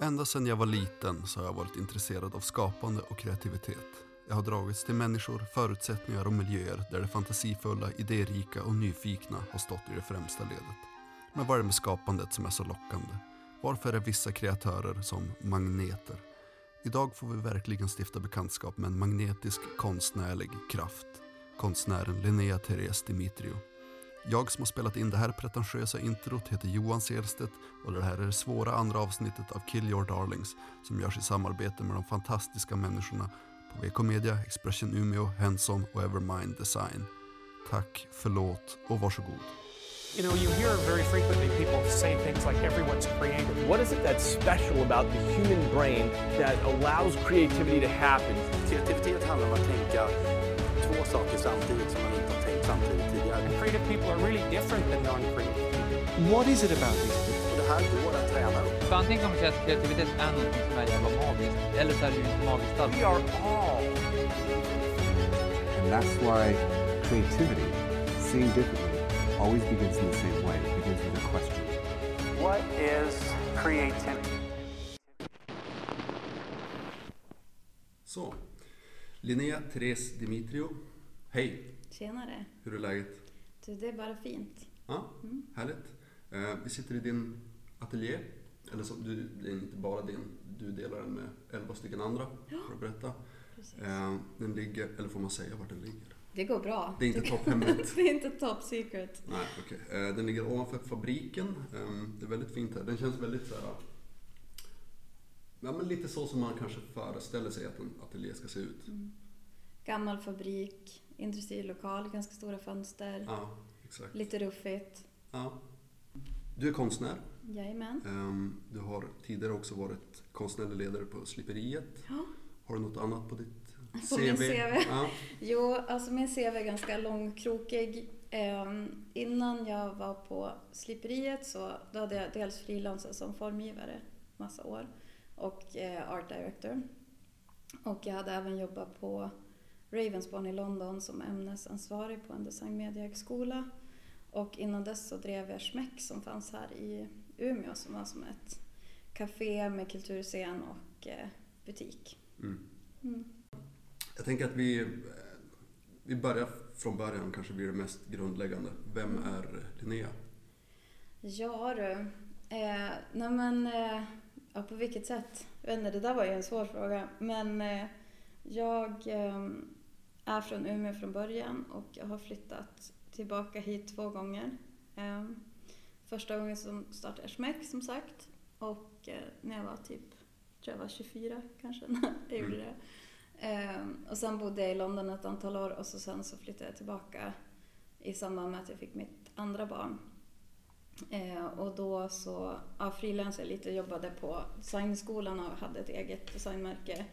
Ända sedan jag var liten så har jag varit intresserad av skapande och kreativitet. Jag har dragits till människor, förutsättningar och miljöer där det fantasifulla, idérika och nyfikna har stått i det främsta ledet. Men vad är det med skapandet som är så lockande? Varför är vissa kreatörer som magneter? Idag får vi verkligen stifta bekantskap med en magnetisk konstnärlig kraft. Konstnären Linnea Therese Dimitrio. Jag som har spelat in det här pretentiösa introt heter Johan Selstedt och det här är det svåra andra avsnittet av Kill Your Darlings som görs i samarbete med de fantastiska människorna på VK Media, Expression Umeå, Henson och Evermind Design. Tack, förlåt och varsågod. You know, you hear very frequently people say things like everyone's creative. What is it that's special about the human brain that allows creativity to happen? Kreativitet handlar om att tänka två saker samtidigt som man inte har tänkt samtidigt tidigare. And creative people are really different than non-creative people. What is it about these people? Det här går att träna upp. Antingen kan man säga att kreativitet är någonting som är jävla magiskt, eller så är det ju inte magiskt alls. We are all And that's why creativity, seeing differently, always begins in the same way. It begins with a question. What is creativity? Så, Linnea Therese Dimitrio. Hej, Tjenare. hur är läget? Du, det är bara fint. Ja, härligt. Eh, vi sitter i din ateljé. Eller så, du, det är inte bara din, du delar den med elva stycken andra för att berätta. Precis. Eh, den ligger, eller får man säga vart den ligger? Det går bra. Det är inte topphemligt. det är inte top secret. Nej, okej. Eh, Den ligger ovanför fabriken. Eh, Det är väldigt fint här. Den känns väldigt så här... Ja, men lite så som man kanske föreställer sig att en ateljé ska se ut. Gammal fabrik, industrilokal, ganska stora fönster. Ja, exakt. Lite ruffigt. Ja. Du är konstnär. Jajamän. Ehm, Du har tidigare också varit konstnärlig ledare på Sliperiet. Ja. Har du något annat på ditt På min CV? Ja. Jo, alltså min CV är ganska långkrokig. Ehm, innan jag var på sliperiet så då hade jag dels frilansat som formgivare massa år och eh, art director. Och jag hade även jobbat på Ravensbourne i London som ämnesansvarig på en designmediehögskola. Och innan dess så drev jag Schmeck som fanns här i Umeå som var som ett café med kulturscen och eh, butik. Mm. Mm. Jag tänker att vi, eh, vi börjar från början, kanske blir det mest grundläggande. Vem Mm. är Linnea? Ja du. Eh, nej men, eh, ja, på vilket sätt? Jag vet inte, det där var ju en svår fråga. Men eh, jag eh, är från Umeå från början och jag har flyttat tillbaka hit två gånger. Eh, första gången som startade jag Schmeck som sagt. Och eh, när jag var typ, tror jag var 24 kanske, när jag gjorde det. Eh, och sen bodde jag i London ett antal år och så sen så flyttade jag tillbaka i samband med att jag fick mitt andra barn. Eh, och då så ja, frilansade jag lite, jobbade på designskolan och hade ett eget designmärke.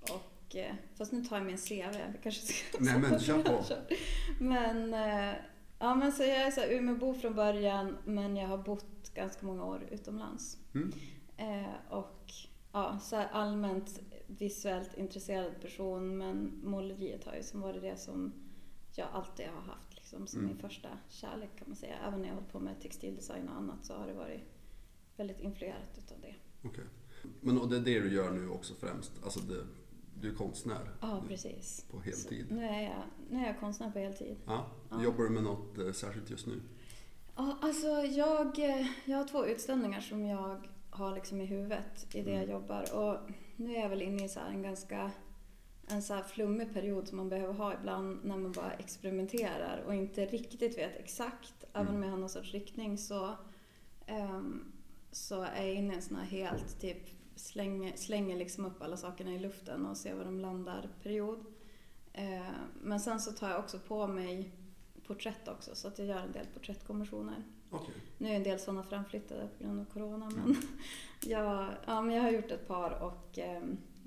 Och, eh, fast nu tar jag min CV, vi kanske ska Nej men kör på. Men, eh, ja, men så jag är så här Umeåbo från början men jag har bott ganska många år utomlands. Mm. Eh, och ja, så allmänt visuellt intresserad person men måleriet har ju som varit det som jag alltid har haft liksom, som Mm. min första kärlek kan man säga. Även när jag hållit på med textildesign och annat så har det varit väldigt influerat utav det. Okej. Men och det är det du gör nu också främst? Alltså det, du är konstnär Ja, precis. på heltid? Så nu, är jag, nu är jag konstnär på heltid. Ja. Ja. Jobbar du med något eh, särskilt just nu? Ja, alltså jag, eh, jag har två utställningar som jag har liksom i huvudet i det jag Mm. jobbar. Och nu är jag väl inne i så en ganska en så flummig period som man behöver ha ibland när man bara experimenterar och inte riktigt vet exakt. Även om jag har någon sorts riktning så, ehm, så är jag inne i en sån här helt typ slänger, slänger liksom upp alla sakerna i luften och ser var de landar period. Eh, men sen så tar jag också på mig porträtt också så att jag gör en del porträttkommissioner. Okej. Nu är en del sådana framflyttade på grund av corona men jag, ja, men jag har gjort ett par och eh,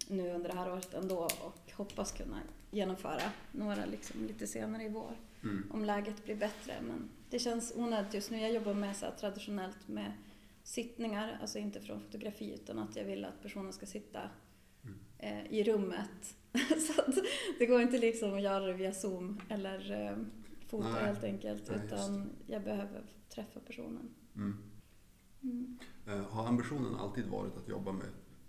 nu under det här året ändå och hoppas kunna genomföra några liksom lite senare i vår Mm. om läget blir bättre. Men det känns onödigt just nu. Jag jobbar med så traditionellt med sittningar, alltså inte från fotografi utan att jag vill att personen ska sitta Mm. eh, i rummet. så att det går inte liksom att göra det via zoom eller eh, foto Nej. helt enkelt Nej, utan jag behöver träffa personen. Mm. Mm. Eh, Har ambitionen alltid varit att jobba med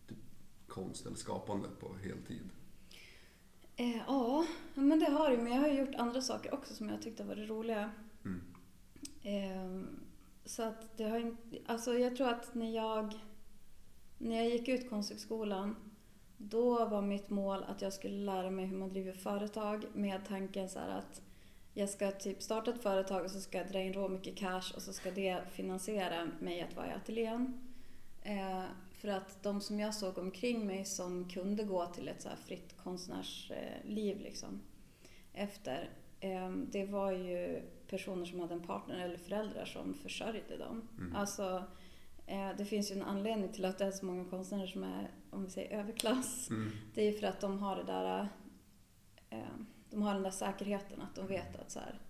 typ, konst eller skapande på heltid? Eh, ja, men det har det. Men jag har gjort andra saker också som jag tyckte var roliga. Så att det har inte... Alltså jag tror att när jag, när jag gick ut Konsthögskolan då var mitt mål att jag skulle lära mig hur man driver företag med tanken så här att jag ska typ starta ett företag och så ska jag dra in rå mycket cash och så ska det finansiera mig att vara i ateljén. Eh, för att de som jag såg omkring mig som kunde gå till ett så här fritt konstnärsliv eh, liksom, efter, det var ju personer som hade en partner eller föräldrar som försörjde dem. Mm. Alltså, eh, det finns ju en anledning till att det är så många konstnärer som är, om vi säger överklass. Mm. Det är ju för att de har det där, eh, de har den där säkerheten att de vet att så här,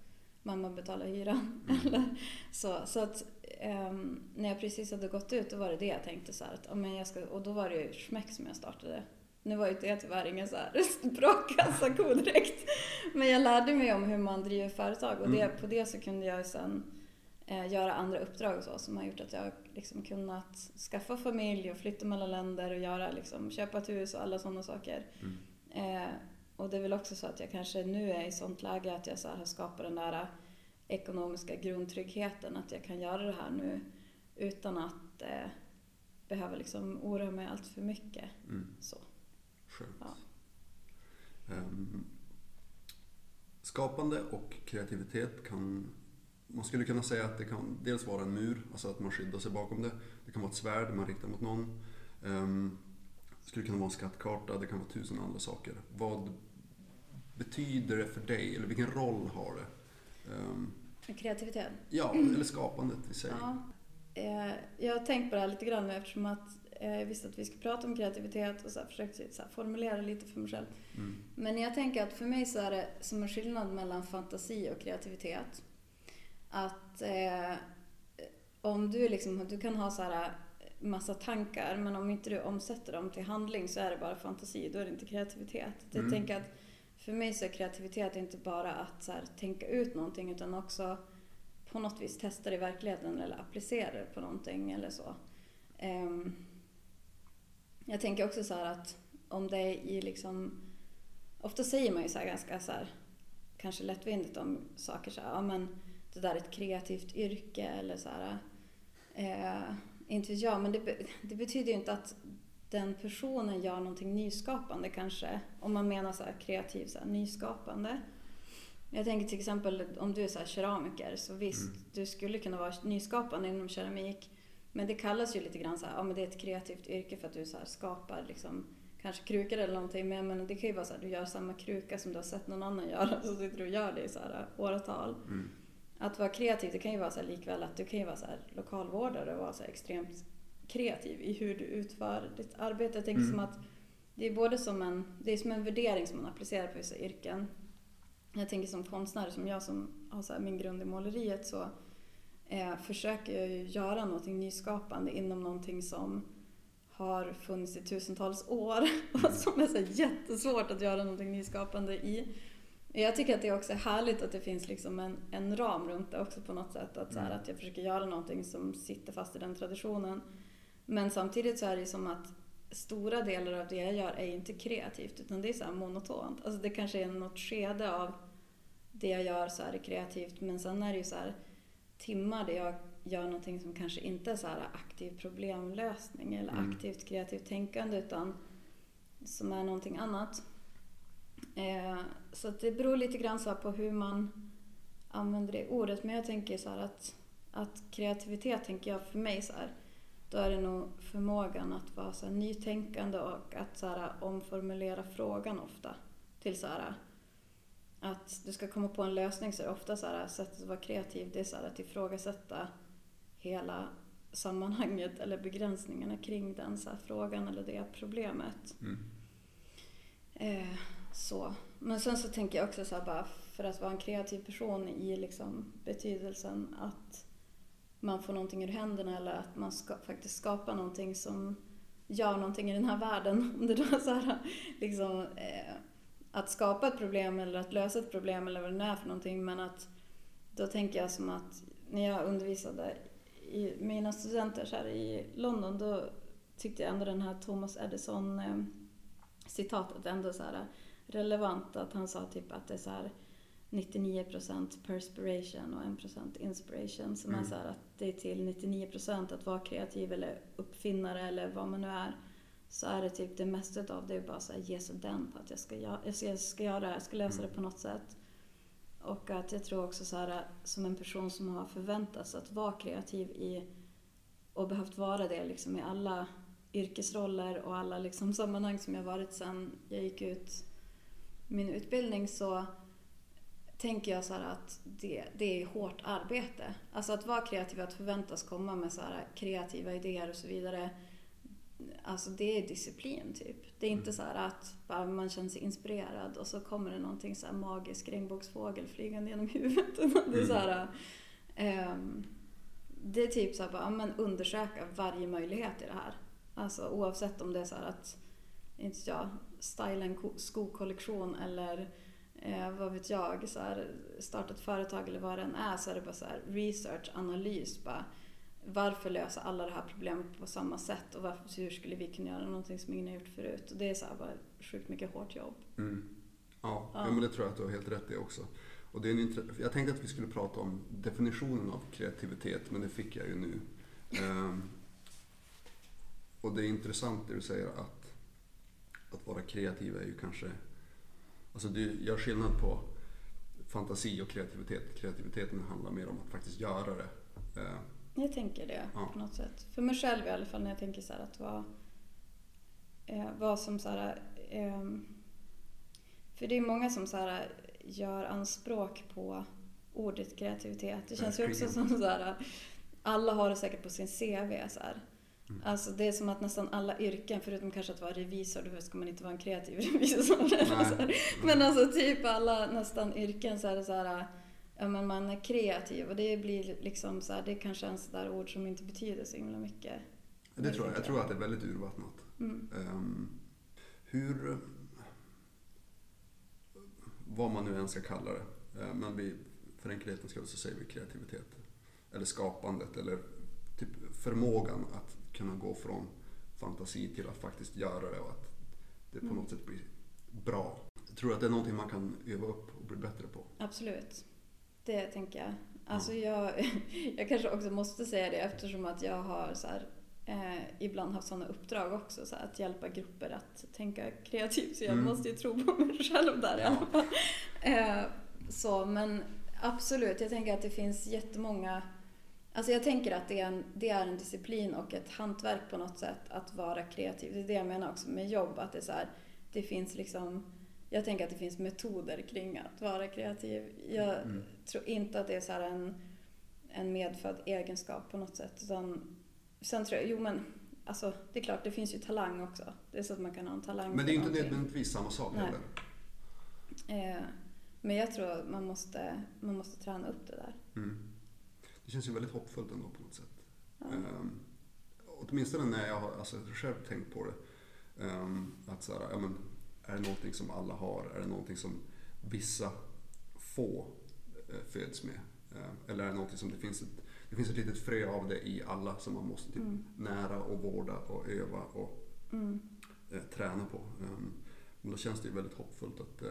mamma betalar hyran. Eller så så att, ehm, när jag precis hade gått ut då var det det jag tänkte så här, att, ja, men jag ska, och då var det ju Schmeck som jag startade. Nu var ju det tyvärr ingen så här bra kassako direkt. Men jag lärde mig om hur man driver företag och det, Mm. på det så kunde jag sen eh, göra andra uppdrag och så som har gjort att jag liksom kunnat skaffa familj och flytta mellan länder och göra liksom, köpa ett hus och alla sådana saker. Mm. Eh, och det är väl också så att jag kanske nu är i sånt läge att jag så har skapat den där ekonomiska grundtryggheten. Att jag kan göra det här nu utan att eh, behöva liksom oroa mig allt för mycket. Mm. Så. Skönt. Ja. Ehm, skapande och kreativitet kan... Man skulle kunna säga att det kan dels vara en mur, alltså att man skyddar sig bakom det. Det kan vara ett svärd man riktar mot någon. Ehm, det skulle kunna vara en skattkarta, det kan vara tusen andra saker. Vad betyder det för dig, eller vilken roll har det? Ehm, Kreativitet. ja, eller skapandet i sig. Ja. Eh, jag har tänkt på det här lite grann nu eftersom att jag visste att vi skulle prata om kreativitet och så här försökt så här formulera lite för mig själv. Mm. Men jag tänker att för mig så är det som en skillnad mellan fantasi och kreativitet. Att eh, om du liksom, du kan ha så här massa tankar men om inte du omsätter dem till handling så är det bara fantasi, då är det inte kreativitet. Jag Mm. tänker att för mig så är kreativitet inte bara att så här, tänka ut någonting utan också på något vis testa det i verkligheten eller applicera det på någonting eller så. Ehm, jag tänker också så att om det är i liksom... Ofta säger man ju så ganska så här, kanske lättvindigt om saker så här, ja men det där är ett kreativt yrke eller så här. Eh, inte vet jag, men det, det betyder ju inte att den personen gör någonting nyskapande kanske. Om man menar så här kreativ, så här, nyskapande. Jag tänker till exempel om du är så här keramiker så visst, Mm. du skulle kunna vara nyskapande inom keramik. Men det kallas ju lite grann så här, ja men det är ett kreativt yrke för att du så skapar liksom kanske krukor eller någonting. Men jag menar, det kan ju vara så här, du gör samma kruka som du har sett någon annan göra så sitter du och gör det i så här åratal. Mm. Att vara kreativ, det kan ju vara så här likväl att du kan ju vara så här lokalvårdare och vara så extremt kreativ i hur du utför ditt arbete. Jag tänker Mm. som att det är både som en, det är som en värdering som man applicerar på vissa yrken. Jag tänker som konstnär, som jag som har så min grund i måleriet så eh, försöker jag ju göra någonting nyskapande inom någonting som har funnits i tusentals år och som är så jättesvårt att göra någonting nyskapande i. Jag tycker att det också är härligt att det finns liksom en, en ram runt det också på något sätt. Att, så här, Mm. att jag försöker göra någonting som sitter fast i den traditionen. Men samtidigt så är det som att stora delar av det jag gör är inte kreativt utan det är så monotont. Alltså det kanske är något skede av det jag gör så är det kreativt men sen är det ju så här timmar där jag gör någonting som kanske inte är så aktiv problemlösning eller Mm. aktivt kreativt tänkande utan som är någonting annat. Eh, så det beror lite grann så på hur man använder det ordet. Men jag tänker så att, att kreativitet tänker jag för mig så här. Då är det nog förmågan att vara så nytänkande och att så omformulera frågan ofta. Till så här att du ska komma på en lösning så är det ofta så här sättet att vara kreativ det är så här att ifrågasätta hela sammanhanget eller begränsningarna kring den så här frågan eller det problemet. Mm. Eh, så. Men sen så tänker jag också så här bara för att vara en kreativ person i liksom betydelsen att man får någonting ur händerna eller att man ska, faktiskt skapar någonting som gör någonting i den här världen. Om det då är så här, liksom, eh, att skapa ett problem eller att lösa ett problem eller vad det nu är för någonting. Men att då tänker jag som att när jag undervisade i mina studenter här i London då tyckte jag ändå den här Thomas Edison eh, citatet ändå så här relevant. Att han sa typ att det är så här 99% perspiration och 1% inspiration. Som är Mm. så här att det är till 99% att vara kreativ eller uppfinnare eller vad man nu är. Så är det typ det mesta av det är bara så här ge sig den på att jag ska, jag ska, jag ska göra det här, jag ska lösa Mm. det på något sätt. Och att jag tror också så här som en person som har förväntats att vara kreativ i och behövt vara det liksom i alla yrkesroller och alla liksom sammanhang som jag varit sedan jag gick ut min utbildning så tänker jag så att det, det är hårt arbete. Alltså att vara kreativ, att förväntas komma med så kreativa idéer och så vidare. Alltså det är disciplin typ. Det är inte så här att man känner sig inspirerad och så kommer det någonting så här magisk regnbågsfågel flygande genom huvudet. Det är så här, ehm, det är typ så här bara, men undersöka varje möjlighet i det här. Alltså oavsett om det är så att, inte jag, styla en ko- skokollektion eller eh, vad vet jag, så här, starta ett företag eller vad det än är så är det bara så här research, analys. Bara, varför lösa alla det här problemet på samma sätt och varför, hur skulle vi kunna göra någonting som ingen har gjort förut? Och det är så här bara sjukt mycket hårt jobb. Mm. Ja, Ja. men det tror jag att du har helt rätt i också. Och det är en jag tänkte att vi skulle prata om definitionen av kreativitet, men det fick jag ju nu. Ehm, och det är intressant det du säger att, att vara kreativ är ju kanske... Alltså du gör skillnad på fantasi och kreativitet. Kreativiteten handlar mer om att faktiskt göra det. Ehm, Jag tänker det Ja. på något sätt. För mig själv i alla fall när jag tänker så här att vara, eh, vara som så här, ehm, för det är många som så här gör anspråk på ordet kreativitet. Det känns ju också som så här, alla har det säkert på sin CV så här. Mm. Alltså det är som att nästan alla yrken, förutom kanske att vara revisor, då ska man inte vara en kreativ revisor. Men alltså typ alla nästan yrken så är det så här, men man är kreativ och det blir liksom så här, det är kanske en sån där ord som inte betyder så himla mycket. Det tror jag. Jag tror att det är väldigt urvattnat. Mm. Ehm, hur... Vad man nu än ska kalla det. Eh, men vi, för enkelhetens skull så säger vi kreativitet. Eller skapandet. Eller typ förmågan att kunna gå från fantasi till att faktiskt göra det och att det på Mm. något sätt blir bra. Jag tror att det är någonting man kan öva upp och bli bättre på. Absolut. Det tänker jag. Alltså jag, jag kanske också måste säga det eftersom att jag har så här, eh, ibland haft sådana uppdrag också. Så här, att hjälpa grupper att tänka kreativt. Så jag Mm. måste ju tro på mig själv där i alla fall. Eh, så, men absolut, jag tänker att det finns jättemånga Alltså jag tänker att det är, en, det är en disciplin och ett hantverk på något sätt att vara kreativ. Det är det jag menar också med jobb. Att det, är så här, det finns liksom, jag tänker att det finns metoder kring att vara kreativ. Jag Mm. tror inte att det är så här en, en medfödd egenskap på något sätt. Utan, sen tror jag, jo men alltså, det är klart det finns ju talang också. Det är så att man kan ha en talang Men det är inte någonting. nödvändigtvis samma sak Nej. heller. Eh, men jag tror att man måste, man måste träna upp det där. Mm. Det känns ju väldigt hoppfullt ändå på något sätt. Ja. Um, åtminstone när jag har alltså, själv tänkt på det. Ehm, att så här, ja, men, är det någonting som alla har? Är det någonting som vissa få eh, föds med? Ehm, eller är det någonting som det finns ett, det finns ett litet frö av det i alla som man måste typ Mm. nära och vårda och öva och Mm. eh, träna på. Ehm, men då känns det ju väldigt hoppfullt att eh,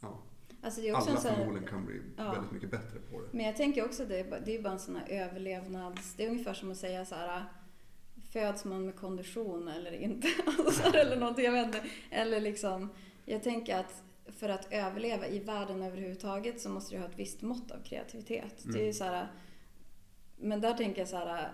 ja, Alltså alla förmodligen kan bli Ja. väldigt mycket bättre på det. Men jag tänker också att det det är bara en sån här överlevnads... Det är ungefär som att säga så här... Föds man med kondition eller inte? Alltså, eller någonting, jag vet inte. Eller liksom... Jag tänker att för att överleva i världen överhuvudtaget så måste du ha ett visst mått av kreativitet. Det är Mm. så här... Men där tänker jag så här...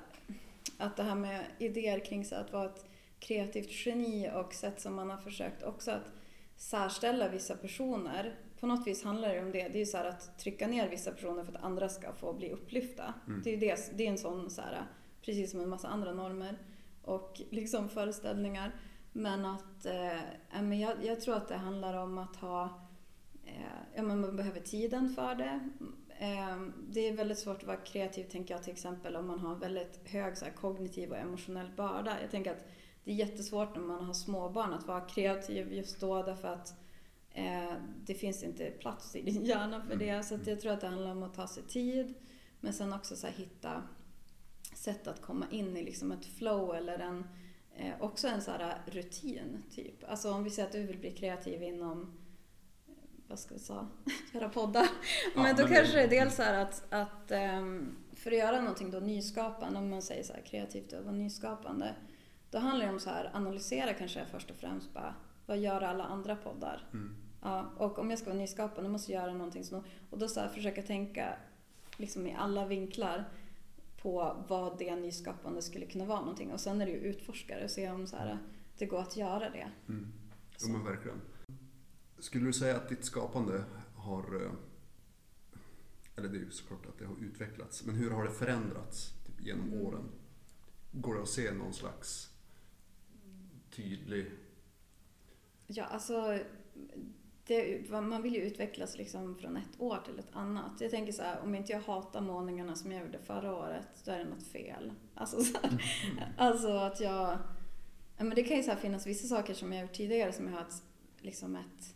Att det här med idéer kring så att vara ett kreativt geni och sätt som man har försökt också att särställa vissa personer. På något vis handlar det om det. Det är ju så att trycka ner vissa personer för att andra ska få bli upplyfta. Mm. Det är ju det, det är en sån så här, precis som en massa andra normer och liksom föreställningar. Men att, eh, jag, jag tror att det handlar om att ha, eh, ja men man behöver tiden för det. Eh, det är väldigt svårt att vara kreativ tänker jag till exempel om man har väldigt hög så här, kognitiv och emotionell börda. Jag tänker att det är jättesvårt när man har småbarn att vara kreativ just då därför att eh, det finns inte plats i din hjärna för det. Så att jag tror att det handlar om att ta sig tid Men sen också så här, hitta sätt att komma in i liksom ett flow eller en, eh, också en så här rutin. Typ. Alltså om vi säger att du vill bli kreativ inom eh, vad ska vi säga, göra poddar. Ja, men då men kanske det- är dels så att, att ehm, för att göra någonting då nyskapande, om man säger så här kreativt och vara nyskapande, då handlar det om så här analysera kanske först och främst bara, vad gör alla andra poddar? Mm. Ja, och om jag ska vara nyskapande måste jag göra någonting som... Och då så här, försöka tänka liksom i alla vinklar på vad det nyskapande skulle kunna vara någonting. Och sen är det ju utforskare och se om så här, det går att göra det. Mm. Jo men verkligen. Skulle du säga att ditt skapande har, eh, eller det är ju såklart att det har utvecklats, men hur har det förändrats typ, genom Mm. åren? Går det att se någon slags tydlig... Ja, alltså... Det, man vill ju utvecklas liksom från ett år till ett annat. Jag tänker så här, om inte jag hatar målningarna som jag gjorde förra året, då är det något fel. Alltså, så här, alltså att jag... Ja, men det kan ju så finnas vissa saker som jag gjort tidigare som jag har ett, liksom ett,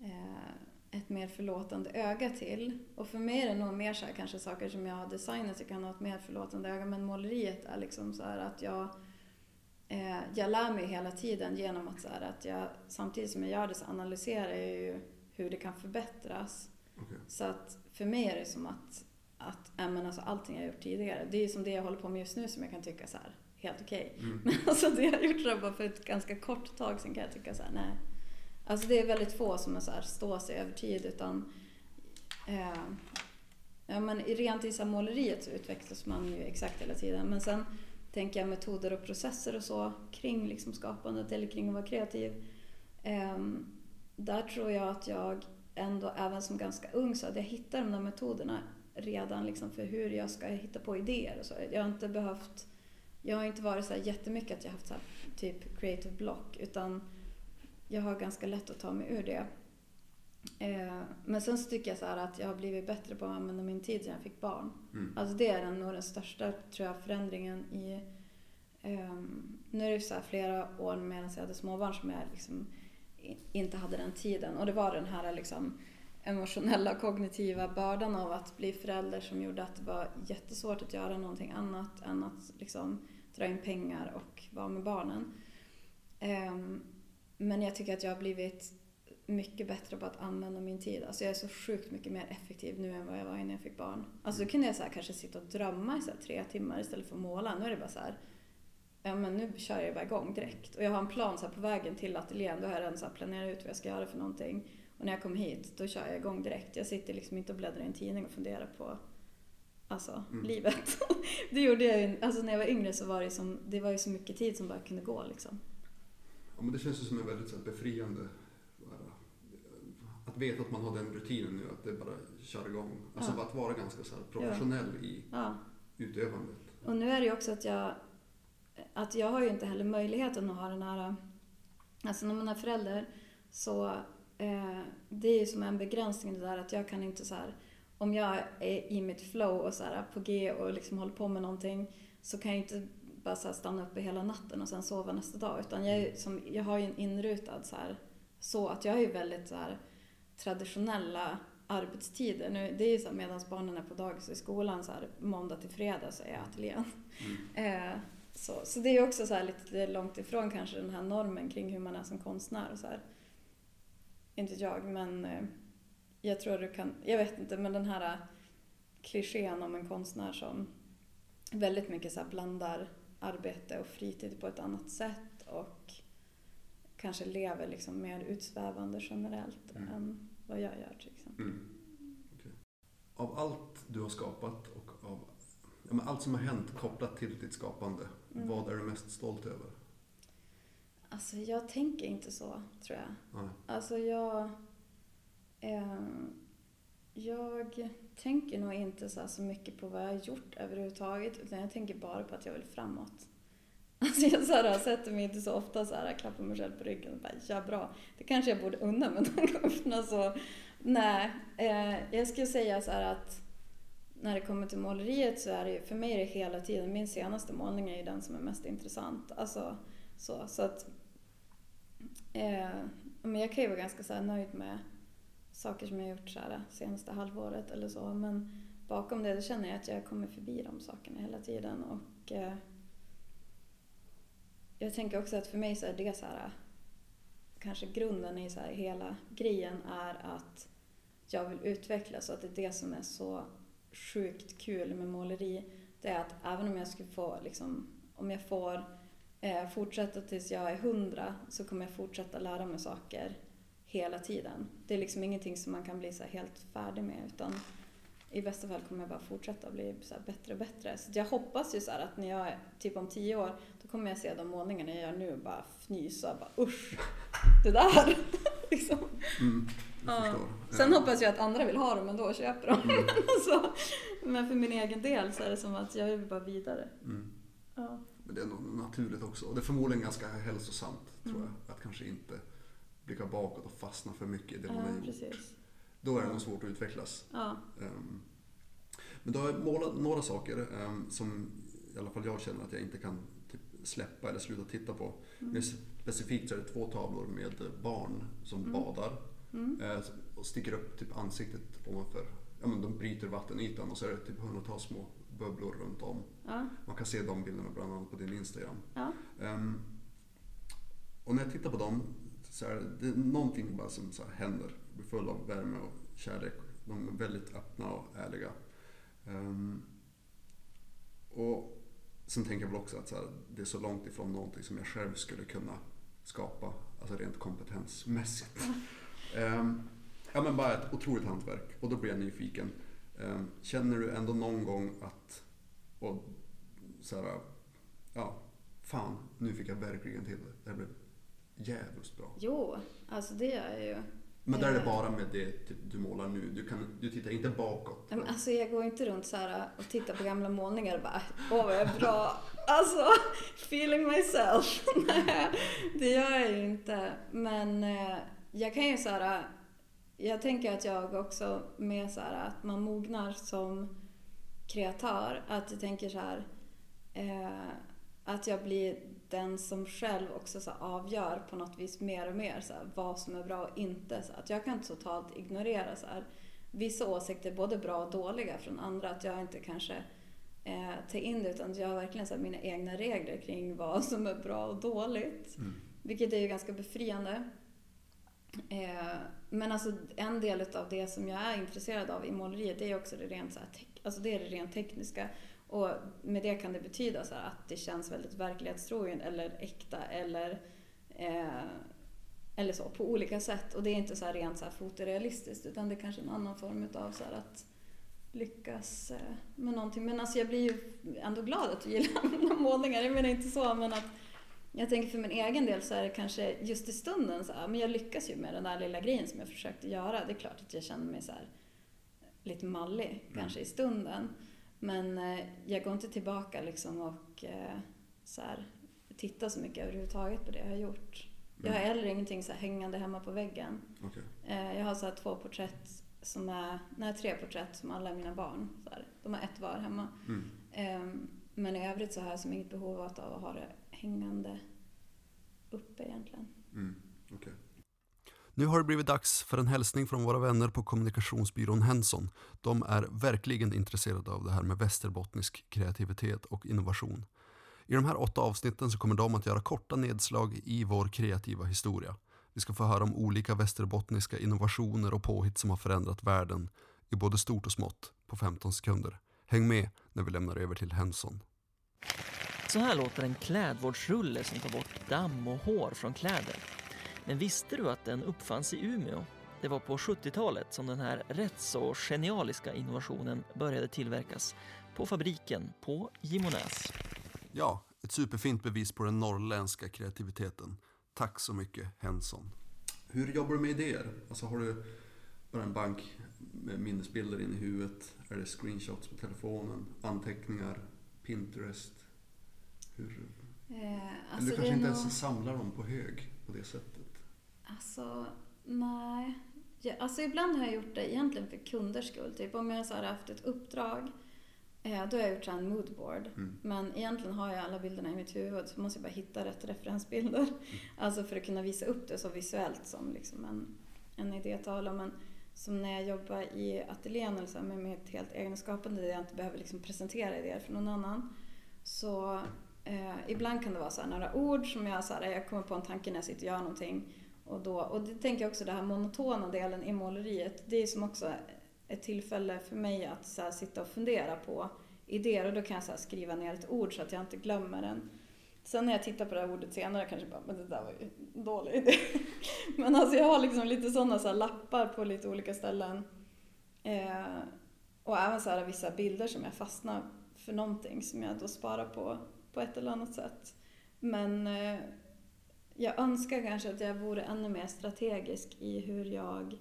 eh, ett mer förlåtande öga till. Och för mig är det nog mer så här, kanske saker som jag har designat, jag kan ha ett mer förlåtande öga. Men måleriet är liksom så att jag eh, jag lär mig hela tiden genom att, så här, att jag, samtidigt som jag gör det så analyserar jag ju hur det kan förbättras. Okej. Så att för mig är det som att, att äh, men alltså, allting jag gjort tidigare, det är som det jag håller på med just nu som jag kan tycka så här, helt okej. Mm. Men alltså det jag har gjort det bara för ett ganska kort tag sedan kan jag tycka så här, nej. Alltså det är väldigt få som är så här, står sig över tid utan eh, Ja men i- rent i så måleriet så utvecklas man ju exakt hela tiden. Men sen tänker jag metoder och processer och så kring liksom skapandet eller kring att vara kreativ. Ehm, där tror jag att jag ändå, även som ganska ung, så att jag hittar de där metoderna redan liksom för hur jag ska hitta på idéer och så. Jag har inte behövt, jag har inte varit så här jättemycket att jag har haft så här typ creative block utan jag har ganska lätt att ta mig ur det. Eh, men sen så tycker jag så att jag har blivit bättre på att använda min tid sedan jag fick barn. Mm. Alltså det är nog den största tror jag, förändringen i... ehm, nu är det så flera år medan jag hade småbarn som jag liksom inte hade den tiden. Och det var den här liksom emotionella kognitiva bördan av att bli förälder som gjorde att det var jättesvårt att göra någonting annat än att liksom dra in pengar och vara med barnen. Ehm, men jag tycker att jag har blivit mycket bättre på att använda min tid. Alltså jag är så sjukt mycket mer effektiv nu än vad jag var innan jag fick barn. Alltså då kunde jag så här kanske sitta och drömma i så här tre timmar istället för att måla. Nu är det bara så här, ja men nu kör jag bara igång direkt. Och jag har en plan så här på vägen till ateljén, då har jag redan så här planerat ut vad jag ska göra för någonting. Och när jag kommer hit, då kör jag igång direkt. Jag sitter liksom inte och bläddrar i en tidning och funderar på alltså, Mm. livet. det gjorde jag ju, alltså när jag var yngre så var det som, det var ju så mycket tid som bara kunde gå liksom. Ja, men det känns ju som en väldigt så befriande att veta att man har den rutinen nu, att det bara kör igång. Alltså Ja. att vara ganska så professionell i Ja. utövandet. Och nu är det ju också att jag, att jag har ju inte heller möjligheten att ha den här, alltså när man är förälder så eh, det är ju som en begränsning det där att jag kan inte så här, om jag är i mitt flow och så här på G och liksom håller på med någonting så kan jag inte bara så stanna uppe hela natten och sen sova nästa dag utan jag, är, ju som, jag har ju en inrutad så här, så att jag är ju väldigt så här traditionella arbetstider. Nu, det är ju så medan barnen är på dagis i skolan så här måndag till fredag så är jag ateljén. Eh, så, så det är också så lite långt ifrån kanske den här normen kring hur man är som konstnär och så här. Inte jag, men eh, jag tror du kan, jag vet inte, men den här klichén om en konstnär som väldigt mycket så blandar arbete och fritid på ett annat sätt och kanske lever liksom mer utsvävande generellt Mm. än vad jag gör till exempel. Mm. Okej. Av allt du har skapat och av ja, allt som har hänt kopplat till ditt skapande, Mm. vad är du mest stolt över? Alltså jag tänker inte så, tror jag. Nej. Alltså jag... Eh, jag tänker nog inte så, så mycket på vad jag har gjort överhuvudtaget utan jag tänker bara på att jag vill framåt. Alltså jag så här, sätter mig inte så ofta så här, klappar mig själv på ryggen och bara ja bra. Det kanske jag borde unna mig någon gång. Alltså, nej, eh, jag skulle säga så här att när det kommer till måleriet så är det ju, för mig är det hela tiden, min senaste målning är ju den som är mest intressant. Alltså så, så att Eh, men jag kan ju vara ganska så här nöjd med saker som jag gjort så här senaste halvåret eller så. Men, bakom det, det känner jag att jag kommer förbi de sakerna hela tiden. Och eh, jag tänker också att för mig så är det så här, kanske grunden i så här, hela grejen är att jag vill utvecklas och att det är det som är så sjukt kul med måleri. Det är att även om jag skulle få, liksom, om jag får eh, fortsätta tills jag är hundra så kommer jag fortsätta lära mig saker hela tiden. Det är liksom ingenting som man kan bli så här helt färdig med utan i bästa fall kommer jag bara fortsätta bli så bättre och bättre. Så jag hoppas ju så att när jag typ om tio år då kommer jag se de målningarna jag gör nu och bara fnysa och bara usch, det där. liksom. Mm, Ja. Sen Eh, hoppas jag att andra vill ha dem ändå och köper dem. Mm. så, men för min egen del så är det som att jag vill bara vidare. Mm. Ja. Men det är nog naturligt också. Och det är förmodligen ganska hälsosamt, tror Mm. jag. Att kanske inte blicka bakåt och fastna för mycket i det man Ja, har gjort. precis. Då är det nog svårt att utvecklas. Ja. Ehm, Men då har jag målat några saker ehm, som i alla fall jag känner att jag inte kan typ släppa eller sluta titta på. Mer specifikt så är det två tavlor med barn som badar eh, och sticker upp typ ansiktet ovanför. Ja, men de bryter vattenytan och så är det typ hundratals små bubblor runt om. Ja. Man kan se de bilderna bland annat på din Instagram. Ja. Ehm, och när jag tittar på dem så är det, det är någonting bara som så händer. Full av värme och kärlek. De är väldigt öppna och ärliga. Ehm, och sen tänker jag väl också att så här, det är så långt ifrån någonting som jag själv skulle kunna skapa. Alltså rent kompetensmässigt. Ehm, ja men bara ett otroligt hantverk. Och då blir jag nyfiken. Ehm, känner du ändå någon gång att, och så här, ja, fan, nu fick jag verkligen till det. Det blev jävligt bra. Jo, alltså det gör jag ju. Men där är det Eh. bara med det typ, du målar nu. Du, kan, du tittar inte bakåt. Men alltså jag går inte runt så här och tittar på gamla målningar och bara åh vad jag är bra. Alltså, feeling myself. Nej, det gör jag ju inte. Men eh, jag kan ju så här, jag tänker att jag också med så här att man mognar som kreatör. Att jag tänker så här eh, att jag blir den som själv också så avgör på något vis mer och mer så här, vad som är bra och inte. Så att jag kan totalt ignorera så här, vissa åsikter, både bra och dåliga från andra. Att jag inte kanske eh, tar in det utan jag har verkligen så här, mina egna regler kring vad som är bra och dåligt. Mm. Vilket är ju ganska befriande. Eh, men alltså en del av det som jag är intresserad av i måleriet det är också det rent, så här, alltså det är det rent tekniska. Och med det kan det betyda så att det känns väldigt verklighetstroget eller äkta eller, eh, eller så på olika sätt. Och det är inte så rent så här fotorealistiskt utan det är kanske en annan form av så att lyckas eh, med någonting. Men alltså jag blir ju ändå glad att du gillar mina målningar. Jag menar inte så men att jag tänker för min egen del så är det kanske just i stunden så här, men jag lyckas ju med den där lilla grejen som jag försökte göra. Det är klart att jag känner mig så här lite mallig kanske i stunden. Men eh, jag går inte tillbaka liksom och eh, så här, tittar så mycket överhuvudtaget på det jag har gjort. Jag har heller ingenting så hängande hemma på väggen. Okej. Eh, jag har så två porträtt som är, nej tre porträtt som alla är mina barn. Så här. De har ett var hemma. Mm. Ehm, men i övrigt så har jag som inget behov av att ha det hängande uppe egentligen. Mm. Okej. Nu har det blivit dags för en hälsning från våra vänner på kommunikationsbyrån Henson. De är verkligen intresserade av det här med västerbottnisk kreativitet och innovation. I de här åtta avsnitten så kommer de att göra korta nedslag i vår kreativa historia. Vi ska få höra om olika västerbottniska innovationer och påhitt som har förändrat världen i både stort och smått på 15 sekunder. Häng med när vi lämnar över till Henson. Så här låter en klädvårdsrulle som tar bort damm och hår från kläder. Men visste du att den uppfanns i Umeå? Det var på 70-talet som den här rätt så genialiska innovationen började tillverkas på fabriken på Gimonäs. Ja, ett superfint bevis på den norrländska kreativiteten. Tack så mycket Henson. Hur jobbar du med idéer? Alltså har du bara en bank med minnesbilder in i huvudet? Är det screenshots på telefonen? Anteckningar? Pinterest? Hur? Eh, Eller alltså du det kanske inte nog- ens samlar dem på hög på det sättet? Alltså, nej. Ja, alltså ibland har jag gjort det egentligen för kunders skull. Typ om jag har så här haft ett uppdrag, eh, då har jag gjort en moodboard. Mm. Men egentligen har jag alla bilderna i mitt huvud så måste jag bara hitta rätt referensbilder. Alltså för att kunna visa upp det så visuellt som liksom en, en idétavla. Men som när jag jobbar i ateljén eller så med mitt helt egna skapande där jag inte behöver liksom presentera idéer för någon annan. Så eh, ibland kan det vara så här, några ord som jag, så här, jag kommer på en tanke när jag sitter och gör någonting. Och, då, och det tänker jag också, den här monotona delen i måleriet, det är som också ett tillfälle för mig att så här, sitta och fundera på idéer och då kan jag så här, skriva ner ett ord så att jag inte glömmer den. Sen när jag tittar på det här ordet senare kanske bara, men det där var ju en dålig idé. men alltså jag har liksom lite sådana så lappar på lite olika ställen. Eh, och även så här vissa bilder som jag fastnar för någonting som jag då sparar på på ett eller annat sätt. Men eh, jag önskar kanske att jag vore ännu mer strategisk i hur jag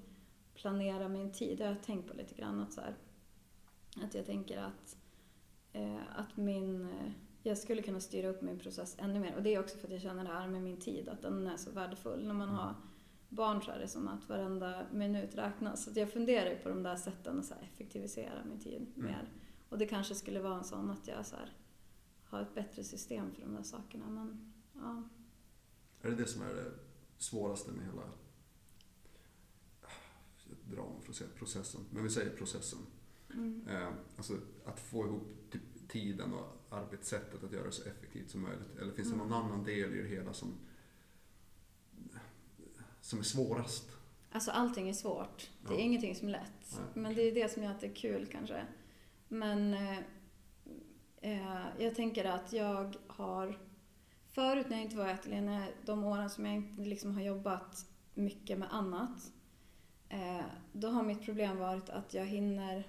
planerar min tid. Det har jag tänkt på lite grann. Att, så här, att jag tänker att, eh, att min, eh, jag skulle kunna styra upp min process ännu mer. Och det är också för att jag känner det här med min tid, att den är så värdefull. När man mm. har barn så är det som att varenda minut räknas. Så jag funderar på de där sätten att så effektivisera min tid mm. mer. Och det kanske skulle vara en sån att jag så här, har ett bättre system för de där sakerna. Men, ja. Är det det som är det svåraste med hela jag drar för att säga processen, men vi säger processen. Mm. Eh, alltså att få ihop typ tiden och arbetssättet att göra det så effektivt som möjligt. Eller finns det någon mm. annan del i det hela som, som är svårast? Alltså allting är svårt. Det är ja. ingenting som är lätt. Nej. Men det är det som gör att det är kul kanske. Men eh, eh, jag tänker att jag har Förut när jag inte var i ateljén, de åren som jag inte liksom har jobbat mycket med annat, eh, då har mitt problem varit att jag hinner...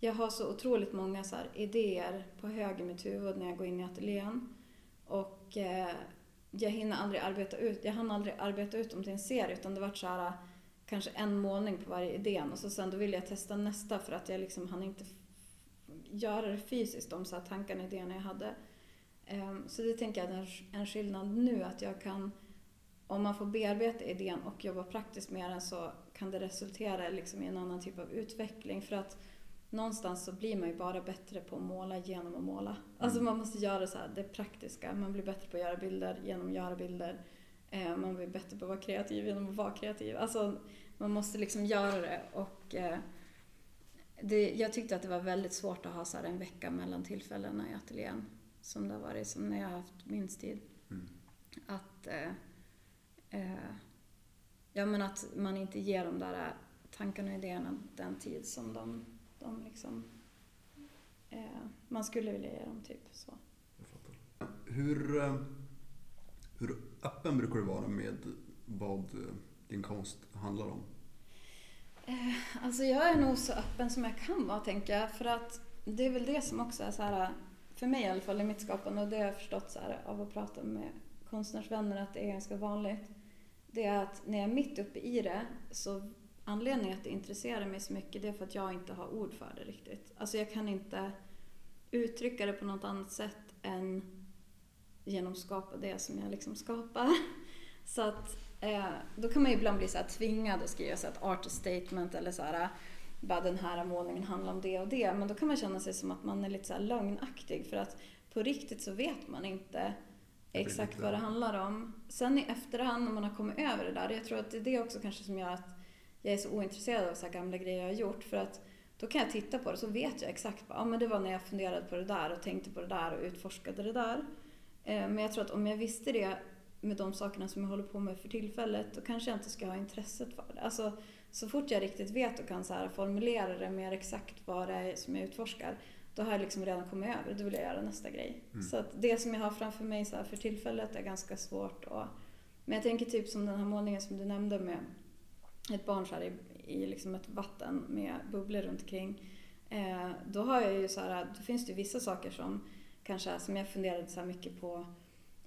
Jag har så otroligt många så idéer på hög i mitt huvud när jag går in i ateljén. Och eh, jag hinner aldrig arbeta ut, jag hann aldrig arbeta ut dem till en serie utan det var så här kanske en målning på varje idé och så sen då ville jag testa nästa för att jag liksom hann inte göra det fysiskt, de så här tankarna, idéerna jag hade. Ehm, så det tänker jag är en skillnad nu att jag kan, om man får bearbeta idén och jobba praktiskt med den så kan det resultera liksom i en annan typ av utveckling. För att någonstans så blir man ju bara bättre på att måla genom att måla. Alltså mm. man måste göra så här, det praktiska. Man blir bättre på att göra bilder genom att göra bilder. Ehm, man blir bättre på att vara kreativ genom att vara kreativ. Alltså man måste liksom göra det och eh, det, jag tyckte att det var väldigt svårt att ha så en vecka mellan tillfällena i ateljén som det har varit, som när jag har haft minst tid. Mm. Att, eh, eh, ja, men att man inte ger de där tankarna och idéerna den tid som de, de liksom, eh, man skulle vilja ge dem. Typ, så. Hur, eh, hur öppen brukar du vara med vad din konst handlar om? Eh, alltså jag är nog så öppen som jag kan vara, tänker jag. För att det är väl det som också är så här för mig i alla fall i mitt skapande och det har jag förstått så här, av att prata med konstnärsvänner att det är ganska vanligt. Det är att när jag är mitt uppe i det så anledningen att det intresserar mig så mycket det är för att jag inte har ord för det riktigt. Alltså jag kan inte uttrycka det på något annat sätt än genom att skapa det som jag liksom skapar. Så att eh, då kan man ju ibland bli så här tvingad att skriva så ett art statement eller så här bara den här målningen handlar om det och det. Men då kan man känna sig som att man är lite så lögnaktig för att på riktigt så vet man inte exakt vad det handlar om. Sen i efterhand när man har kommit över det där, jag tror att det är det också kanske som gör att jag är så ointresserad av så gamla grejer jag har gjort. För att då kan jag titta på det så vet jag exakt, ja men det var när jag funderade på det där och tänkte på det där och utforskade det där. Eh, men jag tror att om jag visste det med de sakerna som jag håller på med för tillfället, då kanske jag inte ska ha intresset för det. Alltså, så fort jag riktigt vet och kan så här formulera det mer exakt vad det är som jag utforskar, då har jag liksom redan kommit över Då vill jag göra nästa grej. Mm. Så att det som jag har framför mig så för tillfället är ganska svårt. Och, men jag tänker typ som den här målningen som du nämnde med ett barn så i, i liksom ett vatten med bubblor runt omkring. Eh, då har jag ju så här, då finns det vissa saker som kanske som jag funderade så mycket på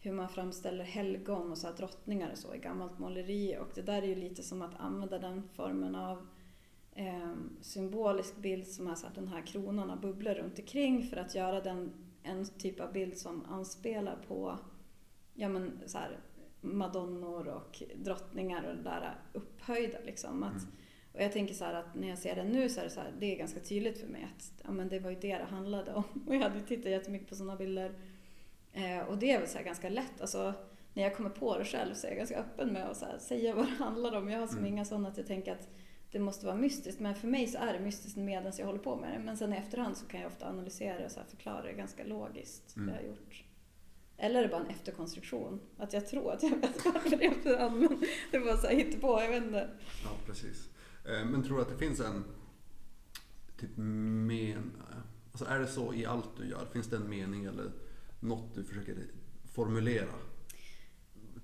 hur man framställer helgon och så drottningar och så i gammalt måleri. Och det där är ju lite som att använda den formen av eh, symbolisk bild som är så att den här kronan har bubblor runt omkring för att göra den en typ av bild som anspelar på ja, men, så här, madonnor och drottningar och det där upphöjda. Liksom. Att, mm. Och jag tänker så att när jag ser den nu så är det, så här, det är ganska tydligt för mig att ja, men det var ju det det handlade om. Och jag hade tittat jättemycket på sådana bilder och det är väl så ganska lätt. Alltså, när jag kommer på det själv så är jag ganska öppen med att så säga vad det handlar om. Jag har som mm. inga sådana att jag tänker att det måste vara mystiskt. Men för mig så är det mystiskt medan jag håller på med det. Men sen i efterhand så kan jag ofta analysera och så förklara det ganska logiskt. Mm. Det jag har gjort. Eller är det bara en efterkonstruktion? Att jag tror att jag vet varför det är efterhand. Men det var så här på, jag vet inte. Ja, precis. Eh, Men tror du att det finns en typ men... Alltså är det så i allt du gör? Finns det en mening eller något du försöker formulera?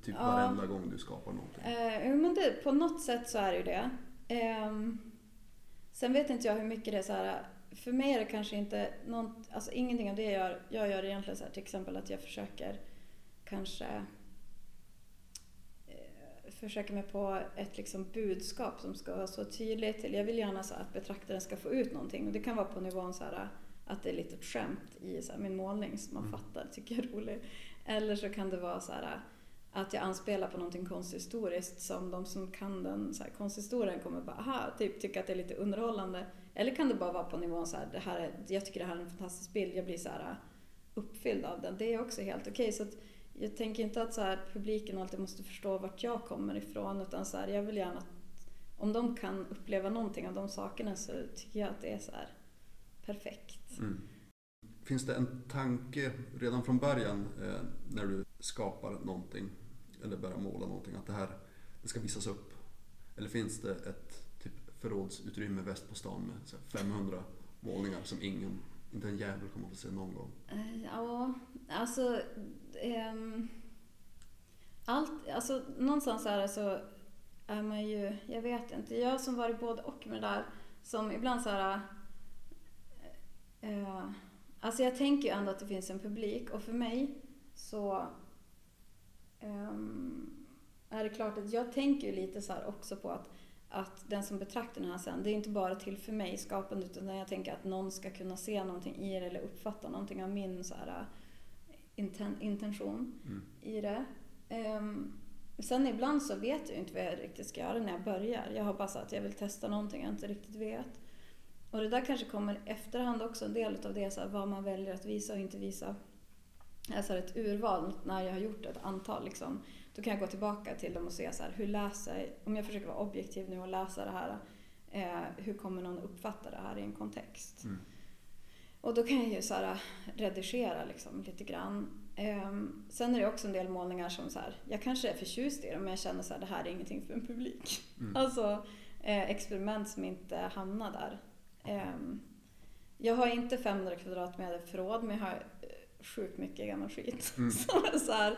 Typ Ja. varenda gång du skapar någonting. Eh, men det, på något sätt så är det ju det. Ehm, sen vet inte jag hur mycket det är så här. För mig är det kanske inte något, alltså ingenting av det jag gör. Jag gör egentligen så här, till exempel att jag försöker kanske eh, försöker mig på ett liksom budskap som ska vara så tydligt. Eller jag vill gärna så att betraktaren ska få ut någonting. Och det kan vara på nivån så här att det är lite ett skämt i så här min målning som man fattar, tycker jag är rolig. Eller så kan det vara så här att jag anspelar på någonting konsthistoriskt som de som kan den så här, konsthistorien kommer bara aha, typ tycka att det är lite underhållande. Eller kan det bara vara på nivån så här, det här är, jag tycker det här är en fantastisk bild, jag blir så här uppfylld av den. Det är också helt okej. Så att jag tänker inte att så här, publiken alltid måste förstå vart jag kommer ifrån utan så här, jag vill gärna att om de kan uppleva någonting av de sakerna så tycker jag att det är så här perfekt. Mm. Finns det en tanke redan från början eh, när du skapar någonting eller börjar måla någonting att det här det ska visas upp? Eller finns det ett typ förrådsutrymme väst på stan med så här 500 målningar som ingen, inte en jävel kommer att få se någon gång? Eh, Ja, alltså... ehm, allt, alltså någonstans är det så är man ju, jag vet inte, jag som varit både och med det där, som ibland så här... Eh, alltså jag tänker ju ändå att det finns en publik och för mig så ehm, är det klart att jag tänker ju lite så också på att, att den som betraktar den här sen, det är inte bara till för mig skapande utan jag tänker att någon ska kunna se någonting i det eller uppfatta någonting av min så här, inten, intention Mm. i det. Ehm, sen ibland så vet jag inte vad jag riktigt ska göra när jag börjar. Jag har bara sagt att jag vill testa någonting jag inte riktigt vet. Och det där kanske kommer efterhand också, en del av det, så här, vad man väljer att visa och inte visa. Alltså ett urval när jag har gjort ett antal. Liksom. Då kan jag gå tillbaka till dem och se så här, hur läser, om jag försöker vara objektiv nu och läsa det här, eh, hur kommer någon uppfatta det här i en kontext? Mm. Och då kan jag ju så här, redigera liksom, lite grann. Ehm, sen är det också en del målningar som så här, jag kanske är förtjust i dem men jag känner så här, det här är ingenting för en publik. Mm. Alltså eh, experiment som inte hamnar där. Ehm, jag har inte 500 kvadratmeter förråd men jag har eh, sjukt mycket gammal skit. Mm. så här,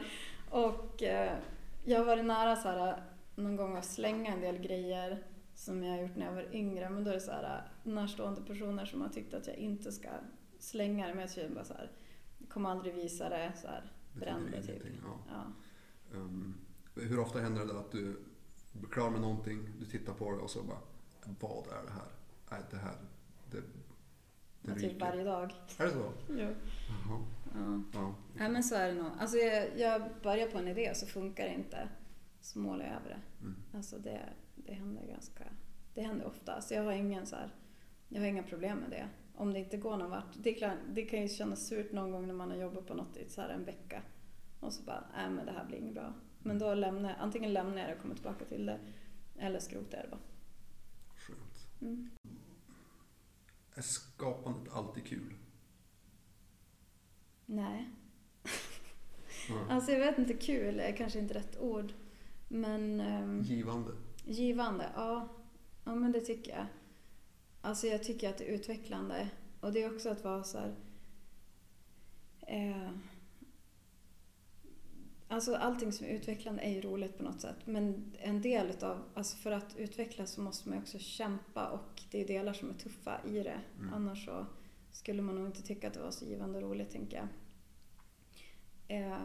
och eh, jag har varit nära så här, någon gång att slänga en del grejer som jag har gjort när jag var yngre. Men då är det så här, närstående personer som har tyckt att jag inte ska slänga det. Men jag känner bara så här, jag kommer aldrig visa det. Så här, bränn det typ. ja. Ja. Um, hur ofta händer det att du blir klar med någonting, du tittar på det och så bara Vad är det här? Nej, det här, det, Ja, typ varje dag. Är det så? Jo. Jaha. Ja. Ja. Nej men så är det nog. Alltså jag, jag börjar på en idé och så funkar det inte. Så målar jag över det. Mm. Alltså det, det händer ganska... Det händer ofta. Så jag har ingen så här, Jag har inga problem med det. Om det inte går någon vart. Det, klart, det kan ju kännas surt någon gång när man har jobbat på något i så här en vecka. Och så bara, nej men det här blir inget bra. Men då lämnar jag, antingen lämnar jag det och kommer tillbaka till det. Eller skrotar jag det bara. Skönt. Mm. Är skapandet alltid kul? Nej. Alltså jag vet inte, kul är kanske inte rätt ord. Men... ehm, Givande? Givande, ja. Ja men det tycker jag. Alltså jag tycker att det är utvecklande. Och det är också att vara så här... Eh, alltså allting som är utvecklande är ju roligt på något sätt. Men en del utav, alltså för att utvecklas så måste man också kämpa och det är delar som är tuffa i det. Mm. Annars så skulle man nog inte tycka att det var så givande och roligt tänker jag. Eh,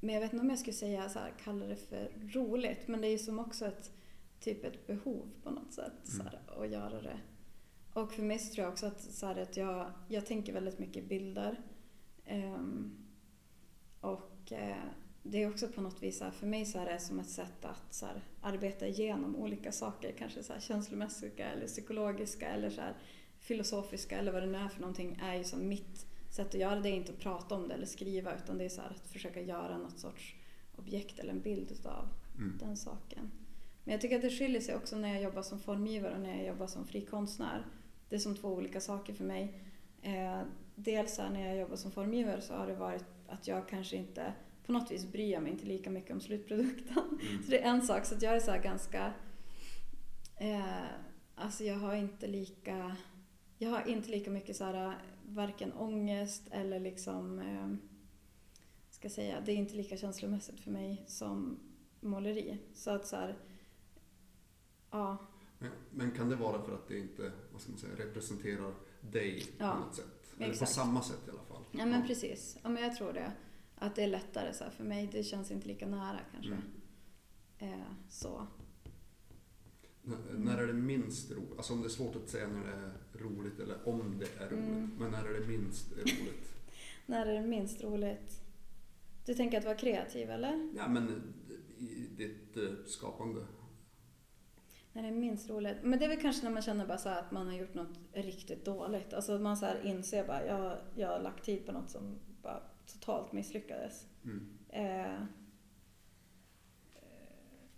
men jag vet inte om jag skulle säga så här, kalla det för roligt. Men det är ju som också ett, typ ett behov på något sätt. Så här, att göra det. Och för mig så tror jag också att, så här, att jag, jag tänker väldigt mycket bilder. Ehm, och eh, det är också på något vis, för mig så är det som ett sätt att så arbeta igenom olika saker. Kanske så känslomässiga eller psykologiska eller så filosofiska eller vad det nu är för någonting. är ju som mitt sätt att göra det är inte att prata om det eller skriva utan det är så att försöka göra något sorts objekt eller en bild utav Mm. den saken. Men jag tycker att det skiljer sig också när jag jobbar som formgivare och när jag jobbar som frikonstnär. Det är som två olika saker för mig. Eh, dels när jag jobbar som formgivare så har det varit att jag kanske inte på något vis bryr mig inte lika mycket om slutprodukten. Mm. Så det är en sak, så att jag är så ganska... Eh, alltså jag har inte lika... Jag har inte lika mycket så här, varken ångest eller liksom... Eh, ska säga, det är inte lika känslomässigt för mig som måleri. Så att så här, ja. Men, men, kan det vara för att det inte vad ska man säga, representerar dig ja, på något sätt? Eller på samma sätt i alla fall? Ja, men ja. precis. Ja, men jag tror det. Att det är lättare så för mig. Det känns inte lika nära kanske. Mm. Eh, så. N när är det minst roligt? Alltså om det är svårt att säga när det är roligt eller om det är roligt. Mm. Men när är det minst roligt? när är det minst roligt? Du tänker att vara kreativ eller? Ja men i ditt uh, skapande. När det är minst roligt? Men det är väl kanske när man känner bara så att man har gjort något riktigt dåligt. Alltså man så här inser bara, jag, jag har lagt tid på något som bara totalt misslyckades. Mm. Eh,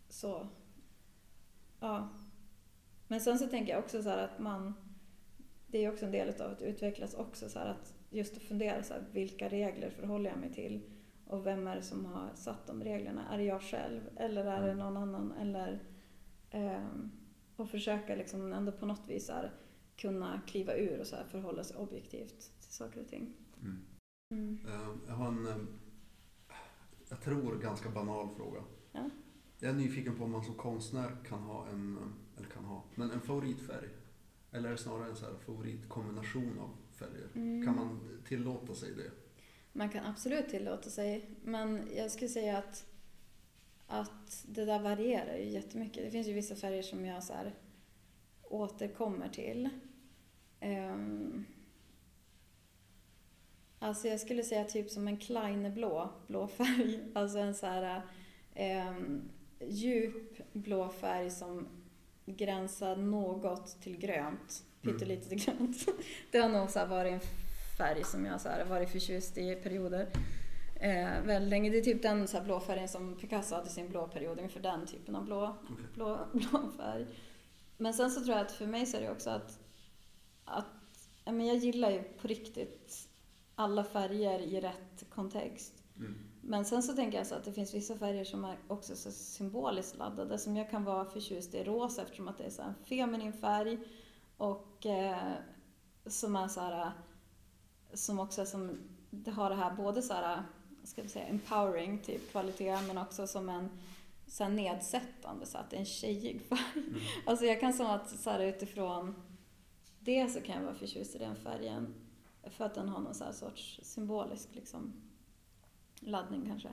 så. Ja. Men sen så tänker jag också så att man, det är också en del av att utvecklas också så att just att fundera så här, vilka regler förhåller jag mig till? Och vem är det som har satt de reglerna? Är det jag själv eller är det mm. någon annan? Eller, och försöka liksom ändå på något vis här, kunna kliva ur och så här, förhålla sig objektivt till saker och ting. Mm. Mm. Ehm, jag har en, ehm, jag tror, ganska banal fråga. Ja. Jag är nyfiken på om man som konstnär kan ha en, eller kan ha, men en favoritfärg. Eller snarare en så favoritkombination av färger? Mm. Kan man tillåta sig det? Man kan absolut tillåta sig, men jag skulle säga att, att det där varierar ju jättemycket. Det finns ju vissa färger som jag så här återkommer till. Um, Alltså jag skulle säga typ som en Kleineblå, blå färg. Alltså en så här eh, djup blå färg som gränsar något till grönt. Pyttelite till grönt. Det har nog så varit en färg som jag så här varit förtjust i perioder. Eh, väldigt länge. Det är typ den så här blå färgen som Picasso hade sin blå period, ungefär den typen av blå, okay. blå, blå färg. Men sen så tror jag att för mig så är det också att, att jag gillar ju på riktigt alla färger i rätt kontext. Mm. Men sen så tänker jag så att det finns vissa färger som är också så symboliskt laddade som jag kan vara förtjust i rosa eftersom att det är så en feminin färg och eh, som är så här, som också som, det har det här både så här, ska vi säga, empowering typ kvalitet men också som en så nedsättande så att det är en tjejig färg. Mm. Alltså jag kan som att så här, utifrån det så kan jag vara förtjust i den färgen för att den har någon så sorts symbolisk liksom, laddning kanske.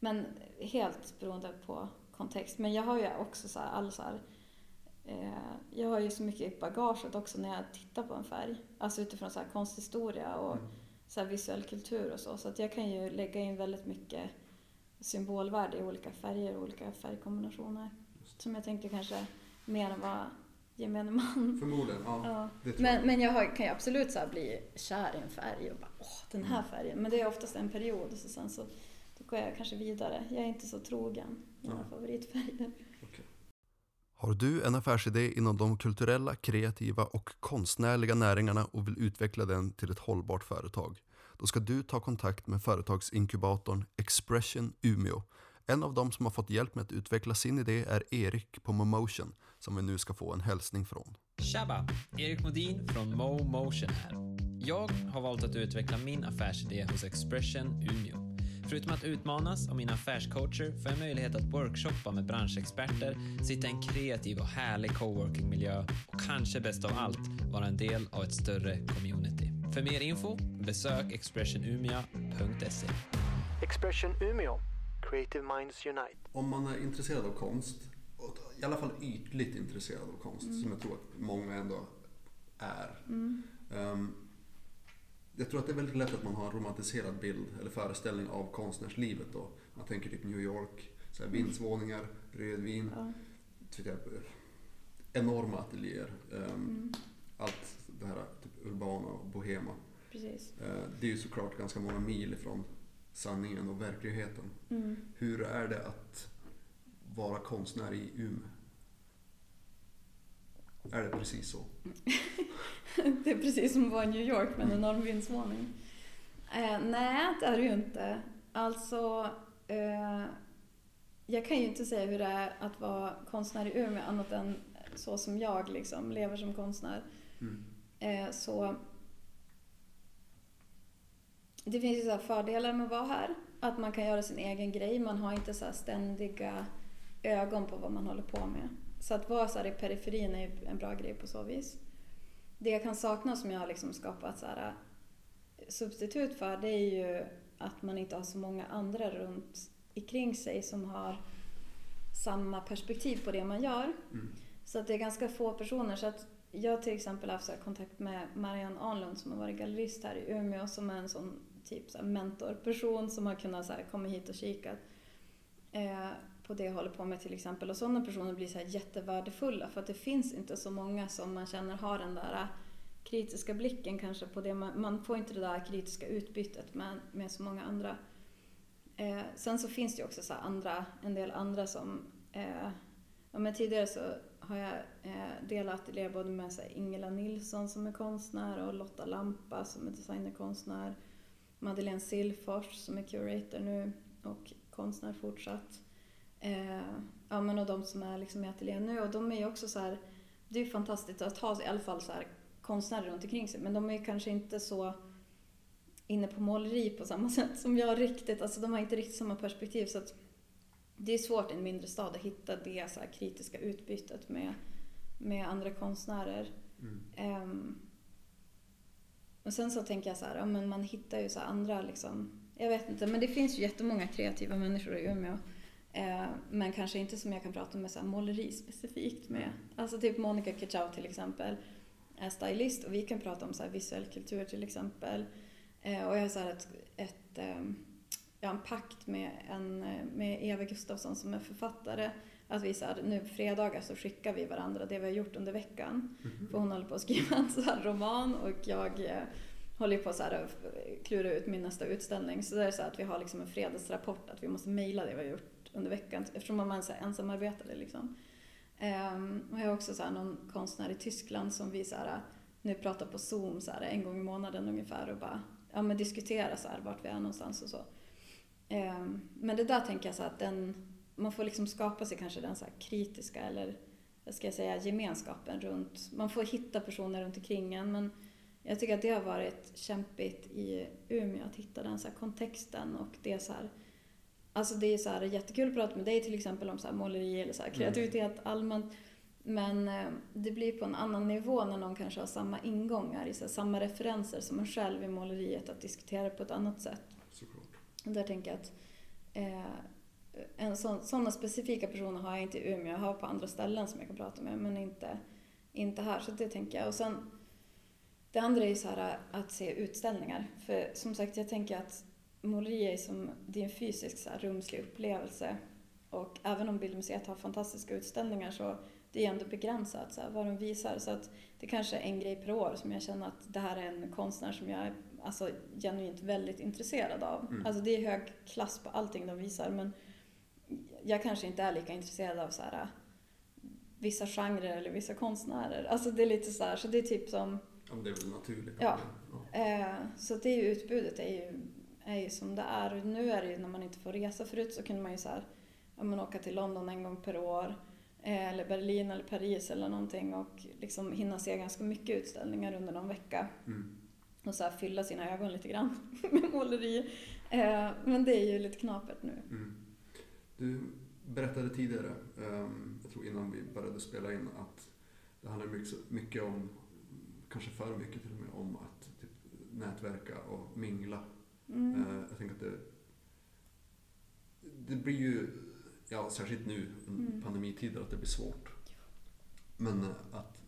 Men helt beroende på kontext. Men jag har ju också så här, all så här, eh, jag har ju så mycket i bagaget också när jag tittar på en färg. Alltså utifrån så här konsthistoria och mm. Så visuell kultur och så. Så att jag kan ju lägga in väldigt mycket symbolvärde i olika färger och olika färgkombinationer. Som jag tänker kanske mer än vad gemene man. Förmodligen, ja. ja. men, jag. men jag har, kan ju absolut så bli kär i en färg och bara åh, den här mm. färgen. Men det är oftast en period och så sen så då går jag kanske vidare. Jag är inte så trogen mina ja. favoritfärger. Har du en affärsidé inom de kulturella, kreativa och konstnärliga näringarna och vill utveckla den till ett hållbart företag? Då ska du ta kontakt med företagsinkubatorn Expression Umeå en av dem som har fått hjälp med att utveckla sin idé är Erik på Momotion som vi nu ska få en hälsning från. Tjaba! Erik Modin från Momotion här. Jag har valt att utveckla min affärsidé hos Expression Umeå. Förutom att utmanas av mina affärscoacher får jag möjlighet att workshoppa med branschexperter, sitta i en kreativ och härlig coworkingmiljö och kanske bäst av allt vara en del av ett större community. För mer info, besök expressionumia.se. Expression Umeå Creative Minds Unite. Om man är intresserad av konst, i alla fall ytligt intresserad av konst, mm. som jag tror att många ändå är. Mm. Um, jag tror att det är väldigt lätt att man har en romantiserad bild eller föreställning av konstnärslivet. Då. Man tänker typ New York, så här mm. vindsvåningar, rödvin, ja. jag, enorma ateljéer. Um, mm. Allt det här typ urbana och bohema. Precis. Uh, det är ju såklart ganska många mil ifrån sanningen och verkligheten. Mm. Hur är det att vara konstnär i Umeå? Är det precis så? det är precis som att vara i New York med en enorm vindsvåning. Eh, nej, det är det ju inte. Alltså, eh, jag kan ju inte säga hur det är att vara konstnär i Umeå annat än så som jag liksom lever som konstnär. Mm. Eh, så det finns ju så fördelar med att vara här. Att man kan göra sin egen grej. Man har inte så ständiga ögon på vad man håller på med. Så att vara så här i periferin är en bra grej på så vis. Det jag kan sakna som jag har liksom skapat så här, substitut för det är ju att man inte har så många andra runt omkring sig som har samma perspektiv på det man gör. Mm. Så att det är ganska få personer. Så att jag till exempel har haft kontakt med Marianne Arnlund som har varit gallerist här i Umeå som är en sån typ så mentorperson som har kunnat så komma hit och kika eh, på det jag håller på med till exempel. Och sådana personer blir så här jättevärdefulla för att det finns inte så många som man känner har den där äh, kritiska blicken kanske på det. Man, man får inte det där kritiska utbytet med, med så många andra. Eh, sen så finns det ju också så andra, en del andra som eh, ja, men tidigare så har jag eh, delat ateljé både med så här, Ingela Nilsson som är konstnär och Lotta Lampa som är designerkonstnär. Madeleine Silfors som är curator nu och konstnär fortsatt. Eh, ja, men och de som är liksom i ateljén nu och de är ju också så här, det är ju fantastiskt att ha i alla fall så här konstnärer runt omkring sig men de är ju kanske inte så inne på måleri på samma sätt som jag riktigt, alltså de har inte riktigt samma perspektiv så att det är svårt i en mindre stad att hitta det så kritiska utbytet med, med andra konstnärer. Mm. Um, och sen så tänker jag så här, ja, men man hittar ju så andra liksom, jag vet inte, men det finns ju jättemånga kreativa människor i Umeå. Eh, men kanske inte som jag kan prata med så här, måleri specifikt med. Alltså typ Monica Kitschau till exempel är stylist och vi kan prata om så visuell kultur till exempel. Eh, och jag har så ett, ett um, jag har en pakt med, en, med Eva Gustafsson som är författare. Att vi så här, nu på fredagar så skickar vi varandra det vi har gjort under veckan. Mhm. För hon håller på att skriva en så här roman och jag eh, håller på att så här, klura ut min nästa utställning. Så det är så att vi har liksom en fredagsrapport att vi måste mejla det vi har gjort under veckan eftersom man är så här. Liksom. Um, och jag har också så här, någon konstnär i Tyskland som vi så här, nu pratar på Zoom så här, en gång i månaden ungefär och bara ja, men diskutera så här, vart vi är någonstans och så. Um, men det där tänker jag så att den, man får liksom skapa sig kanske den så kritiska eller vad ska jag säga, gemenskapen runt, man får hitta personer runt omkring en men jag tycker att det har varit kämpigt i Umeå att hitta den så kontexten och det så här, Alltså det är så här jättekul att prata med dig till exempel om så här måleri eller så här kreativitet mm. allmänt. Men eh, det blir på en annan nivå när någon kanske har samma ingångar, i så samma referenser som en själv i måleriet, att diskutera på ett annat sätt. Såklart. Där tänker jag att eh, en sån, sådana specifika personer har jag inte i Umeå, jag har på andra ställen som jag kan prata med, men inte, inte här. Så det tänker jag. Och sen, det andra är ju så här att se utställningar. För som sagt, jag tänker att måleri är som, det är en fysisk så här, rumslig upplevelse. Och även om Bildmuseet har fantastiska utställningar så det är ändå begränsat så här, vad de visar. Så att det kanske är en grej per år som jag känner att det här är en konstnär som jag är alltså, genuint väldigt intresserad av. Mm. Alltså det är hög klass på allting de visar men jag kanske inte är lika intresserad av så här, vissa genrer eller vissa konstnärer. Alltså det är lite så här, så det är typ som... Ja, det är väl naturligt. Ja. ja. Eh, så det är ju, utbudet är ju är ju som det är. Och nu är det ju när man inte får resa förut så kunde man ju så här, ja, men åka till London en gång per år. Eh, eller Berlin eller Paris eller någonting och liksom hinna se ganska mycket utställningar under någon vecka. Mm. Och så fylla sina ögon lite grann med måleri. Eh, men det är ju lite knapert nu. Mm. Du berättade tidigare, um, jag tror innan vi började spela in, att det handlar mycket, mycket om, kanske för mycket till och med, om att typ, nätverka och mingla Mm. Uh, jag tänker att det, det blir ju, ja särskilt nu Mm. pandemitider, att det blir svårt. Men uh, att,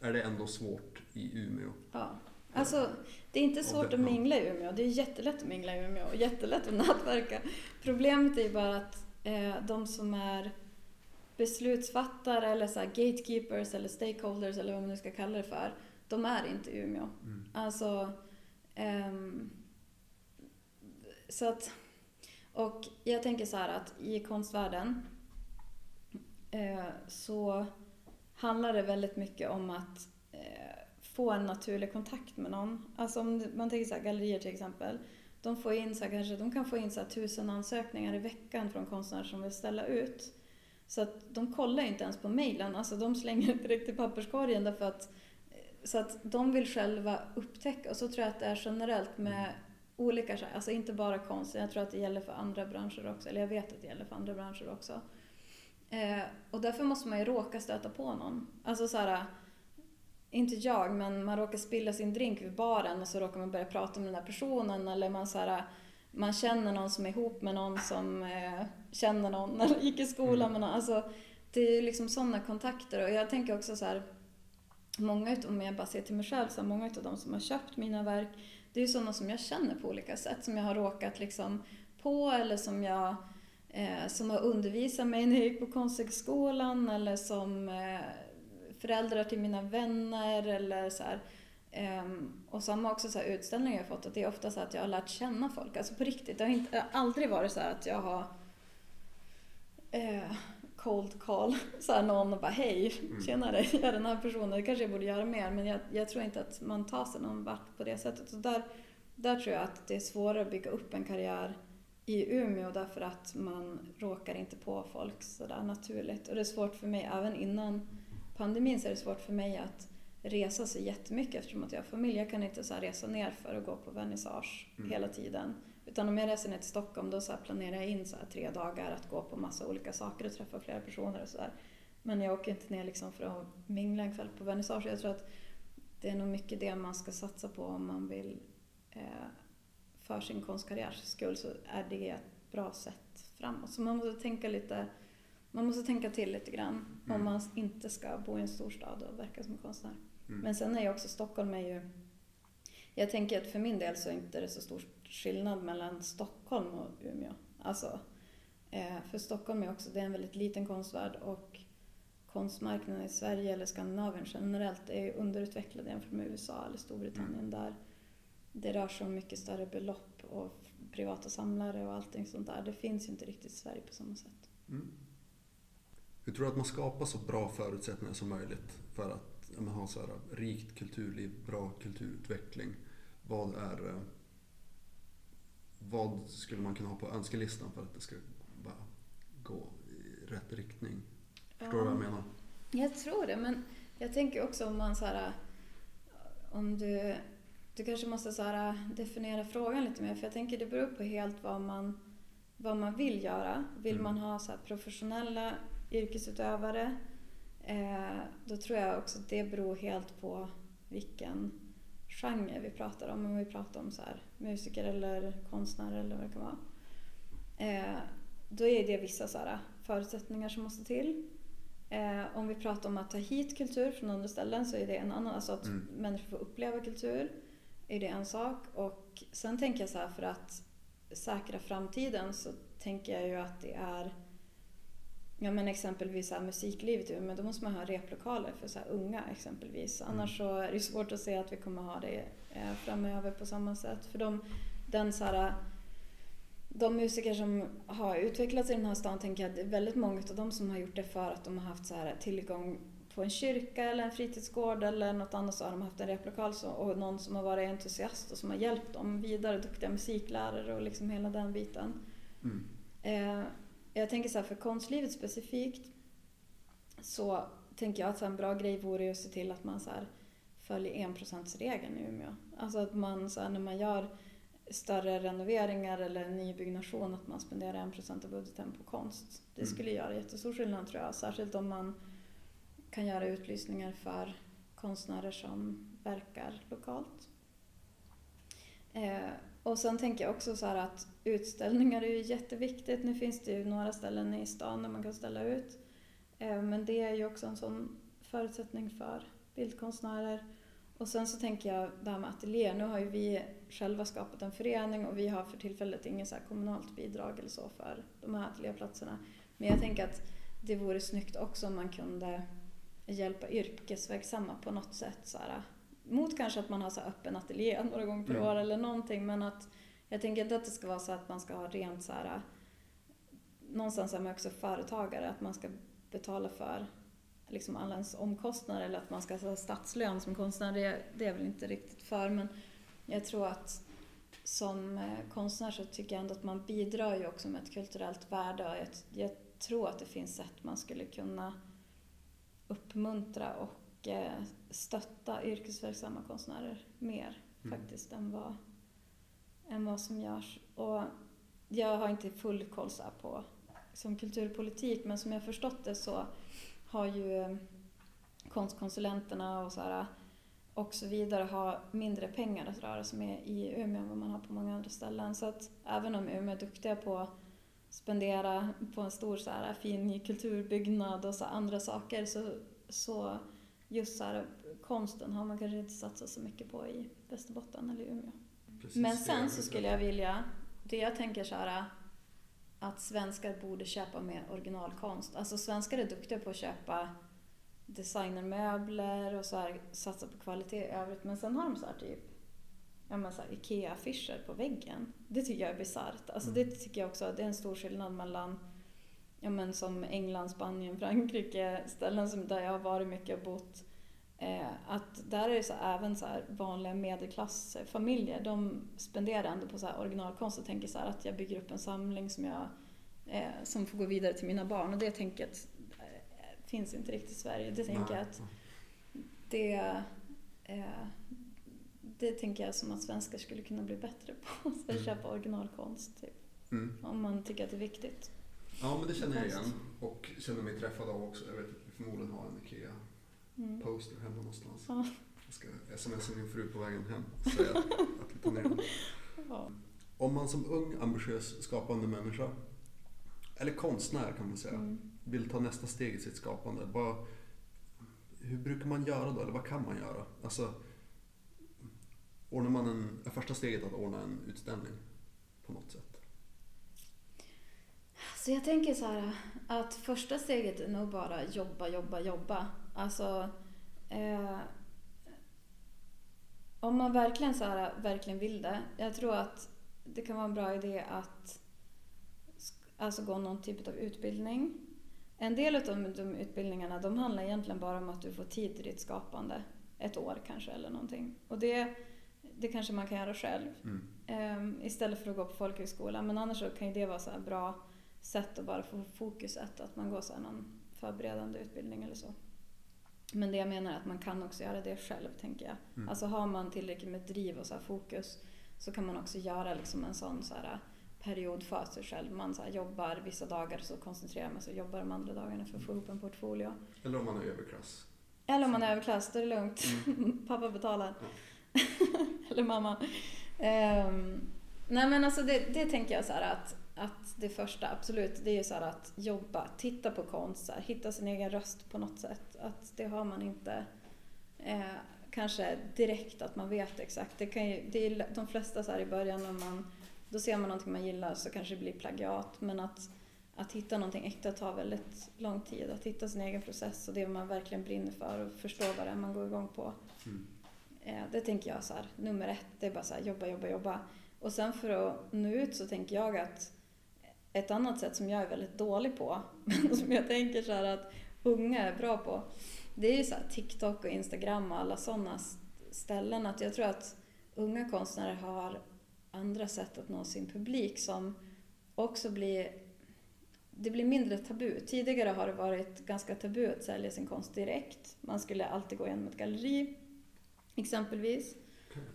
är det ändå svårt i Umeå? Ja. Alltså, det är inte svårt det- att mingla i Umeå. Det är jättelätt att mingla i Umeå och jättelätt att nätverka. Problemet är ju bara att eh, de som är beslutsfattare eller så gatekeepers eller stakeholders eller vad man nu ska kalla det för, de är inte i Umeå. Mm. Alltså, ehm, så att, och jag tänker så här att i konstvärlden eh, så handlar det väldigt mycket om att eh, få en naturlig kontakt med någon. Alltså om man tänker så här, gallerier till exempel. De, får in så här, kanske, de kan få in så här, tusen ansökningar i veckan från konstnärer som vill ställa ut. Så att de kollar inte ens på mejlen, alltså de slänger direkt i papperskorgen därför att eh, så att de vill själva upptäcka, och så tror jag att det är generellt med olika, alltså inte bara konst, jag tror att det gäller för andra branscher också, eller jag vet att det gäller för andra branscher också. Eh, och därför måste man ju råka stöta på någon. Alltså så här, inte jag, men man råkar spilla sin drink vid baren och så råkar man börja prata med den där personen eller man så här, man känner någon som är ihop med någon som eh, känner någon eller gick i skolan mm. med någon. Alltså, det är liksom sådana kontakter och jag tänker också så här, många utav, om jag bara ser till mig själv, så här, många av de som har köpt mina verk, det är ju sådana som jag känner på olika sätt, som jag har råkat liksom på eller som jag eh, som har undervisat mig när jag gick på Konsthögskolan eller som eh, föräldrar till mina vänner eller så här. Um, och samma också så här utställningar jag har fått, att det är ofta så att jag har lärt känna folk. Alltså på riktigt. Det har, inte, det har aldrig varit så att jag har uh, cold call så här någon och bara hej, mm. tjenare, jag är den här personen. Det kanske jag borde göra mer men jag, jag tror inte att man tar sig någon vart på det sättet. Så där, där tror jag att det är svårare att bygga upp en karriär i Umeå därför att man råkar inte på folk sådär naturligt. Och det är svårt för mig, även innan pandemin så är det svårt för mig att resa så jättemycket eftersom att jag har familj. Jag kan inte så resa ner för att gå på vernissage mm. hela tiden. Utan om jag reser ner till Stockholm då så planerar jag in så tre dagar att gå på massa olika saker och träffa flera personer och sådär. Men jag åker inte ner liksom för att mingla en kväll på vernissage. Jag tror att det är nog mycket det man ska satsa på om man vill eh, för sin konstkarriärs skull så är det ett bra sätt framåt. Så man måste tänka lite man måste tänka till lite grann mm. om man inte ska bo i en storstad och verka som konstnär. Mm. Men sen är ju också Stockholm är ju... Jag tänker att för min del så är det inte så stor skillnad mellan Stockholm och Umeå. Alltså, eh, för Stockholm är också, det är en väldigt liten konstvärld och konstmarknaden i Sverige eller Skandinavien generellt är underutvecklad jämfört med USA eller Storbritannien mm. där det rör sig om mycket större belopp och privata samlare och allting sånt där. Det finns ju inte riktigt i Sverige på samma sätt. Mm. Hur tror du att man skapar så bra förutsättningar som möjligt för att ha så här, rikt kulturliv, bra kulturutveckling? Vad är eh, vad skulle man kunna ha på önskelistan för att det ska bara gå i rätt riktning? Förstår du vad jag menar? Jag tror det, men jag tänker också om man så här, om du, du kanske måste så här, definiera frågan lite mer, för jag tänker det beror på helt vad man, vad man vill göra. Vill mm. man ha så professionella yrkesutövare, eh, då tror jag också att det beror helt på vilken genre vi pratar om. Om vi pratar om så här, musiker eller konstnär eller vad det kan vara. Eh, då är det vissa så här, förutsättningar som måste till. Eh, om vi pratar om att ta hit kultur från andra ställen så är det en annan, alltså att mm. människor får uppleva kultur är det en sak. Och sen tänker jag så här, för att säkra framtiden så tänker jag ju att det är Ja men exempelvis så här, musiklivet men då måste man ha replokaler för så här, unga exempelvis. Mm. Annars så är det svårt att se att vi kommer ha det eh, framöver på samma sätt. För de, den, så här, de musiker som har utvecklats i den här stan tänker jag att det är väldigt många av dem som har gjort det för att de har haft så här, tillgång på en kyrka eller en fritidsgård eller något annat så har de haft en replokal och någon som har varit entusiast och som har hjälpt dem vidare, duktiga musiklärare och liksom hela den biten. Mm. Eh, jag tänker så här, för konstlivet specifikt så tänker jag att en bra grej vore att se till att man så här, följer enprocentsregeln i Umeå. Alltså att man så här, när man gör större renoveringar eller nybyggnation att man spenderar en procent av budgeten på konst. Det mm. skulle mm. göra jättestor skillnad tror jag. Särskilt om man kan göra utlysningar för konstnärer som verkar lokalt. Eh, och sen tänker jag också så att utställningar är ju jätteviktigt. Nu finns det ju några ställen i stan där man kan ställa ut. Eh, men det är ju också en sån förutsättning för bildkonstnärer. Och sen så tänker jag det här med ateljéer. Nu har ju vi själva skapat en förening och vi har för tillfället inget så kommunalt bidrag eller så för de här ateljéplatserna. Men jag tänker att det vore snyggt också om man kunde hjälpa yrkesverksamma på något sätt. Så här, mot kanske att man har så öppen ateljé några gånger per mm. år eller någonting men att jag tänker inte att det ska vara så att man ska ha rent så här någonstans är man också företagare, att man ska betala för liksom alla ens omkostnader eller att man ska ha statslön som konstnär, det, det är jag väl inte riktigt för. Men jag tror att som eh, konstnär så tycker jag ändå att man bidrar ju också med ett kulturellt värde och jag, jag tror att det finns sätt man skulle kunna uppmuntra och stötta yrkesverksamma konstnärer mer mm. faktiskt än vad, än vad som görs. Och jag har inte full koll på som kulturpolitik men som jag förstått det så har ju eh, konstkonsulenterna och så här, och så vidare har mindre pengar att röra sig med i Umeå än vad man har på många andra ställen. Så att även om Umeå är duktiga på att spendera på en stor så här, fin kulturbyggnad och så andra saker så, så just så här, konsten har man kanske inte satsat så mycket på i Västerbotten eller Umeå. Precis, Men sen så skulle jag vilja, det jag tänker så här att svenskar borde köpa mer originalkonst. Alltså svenskar är duktiga på att köpa designermöbler och så här, satsa på kvalitet i övrigt. Men sen har de så här typ ja, men så IKEA-affischer på väggen. Det tycker jag är bisarrt. Alltså mm. det tycker jag också, det är en stor skillnad mellan ja, men som England, Spanien, Frankrike, ställen som, där jag har varit mycket och bott. Eh, att där är det så även så vanliga medelklassfamiljer, de spenderar ändå på så originalkonst och tänker så att jag bygger upp en samling som, jag, eh, som får gå vidare till mina barn. Och det tänket eh, finns inte riktigt i Sverige. Det tänker jag att det, eh, det tänker jag som att svenskar skulle kunna bli bättre på. Att mm. köpa originalkonst. Typ. Mm. Om man tycker att det är viktigt. Ja, men det känner jag igen och känner mig träffad av också. Jag vet att vi förmodligen har en mm. poster hemma någonstans. Ja. Jag ska smsa min fru på vägen hem och säga att, vi tar ner den. Ja. Om man som ung, ambitiös, skapande människa, eller konstnär kan man säga, mm. vill ta nästa steg i sitt skapande. Vad, hur brukar man göra då? Eller vad kan man göra? Alltså, ordnar man en, första steget att ordna en utställning på något sätt? Så jag tänker så här att första steget är nog bara jobba, jobba, jobba. Alltså, eh, om man verkligen, så här, verkligen vill det. Jag tror att det kan vara en bra idé att alltså, gå någon typ av utbildning. En del av de, de utbildningarna de handlar egentligen bara om att du får tid till ditt skapande. Ett år kanske eller någonting. Och det, det kanske man kan göra själv. Mm. Eh, istället för att gå på folkhögskola. Men annars så kan ju det vara så bra sätt att bara få fokuset. Att man går så någon förberedande utbildning eller så. Men det jag menar är att man kan också göra det själv, tänker jag. Mm. Alltså har man tillräckligt med driv och så fokus så kan man också göra liksom en sån så här period för sig själv. Man så jobbar vissa dagar så koncentrerar man sig och jobbar de andra dagarna för att få ihop en portfolio. Eller om man är överklass. Eller om man är överklass, då är det lugnt. Mm. Pappa betalar. Ja. Eller mamma. Um, nej men alltså det, det tänker jag så att att det första, absolut, det är ju så att jobba, titta på konst, här, hitta sin egen röst på något sätt. Att det har man inte eh, kanske direkt att man vet exakt. Det, kan ju, det är de flesta så här i början när man, då ser man någonting man gillar så kanske det blir plagiat. Men att, att hitta någonting äkta tar väldigt lång tid. Att hitta sin egen process och det man verkligen brinner för och förstå vad det är man går igång på. Mm. Eh, det tänker jag så här, nummer ett, det är bara så här, jobba, jobba, jobba. Och sen för att nå ut så tänker jag att ett annat sätt som jag är väldigt dålig på, men som jag tänker så att unga är bra på, det är ju så TikTok och Instagram och alla sådana ställen. Att jag tror att unga konstnärer har andra sätt att nå sin publik som också blir det blir mindre tabu. Tidigare har det varit ganska tabu att sälja sin konst direkt. Man skulle alltid gå igenom ett galleri, exempelvis.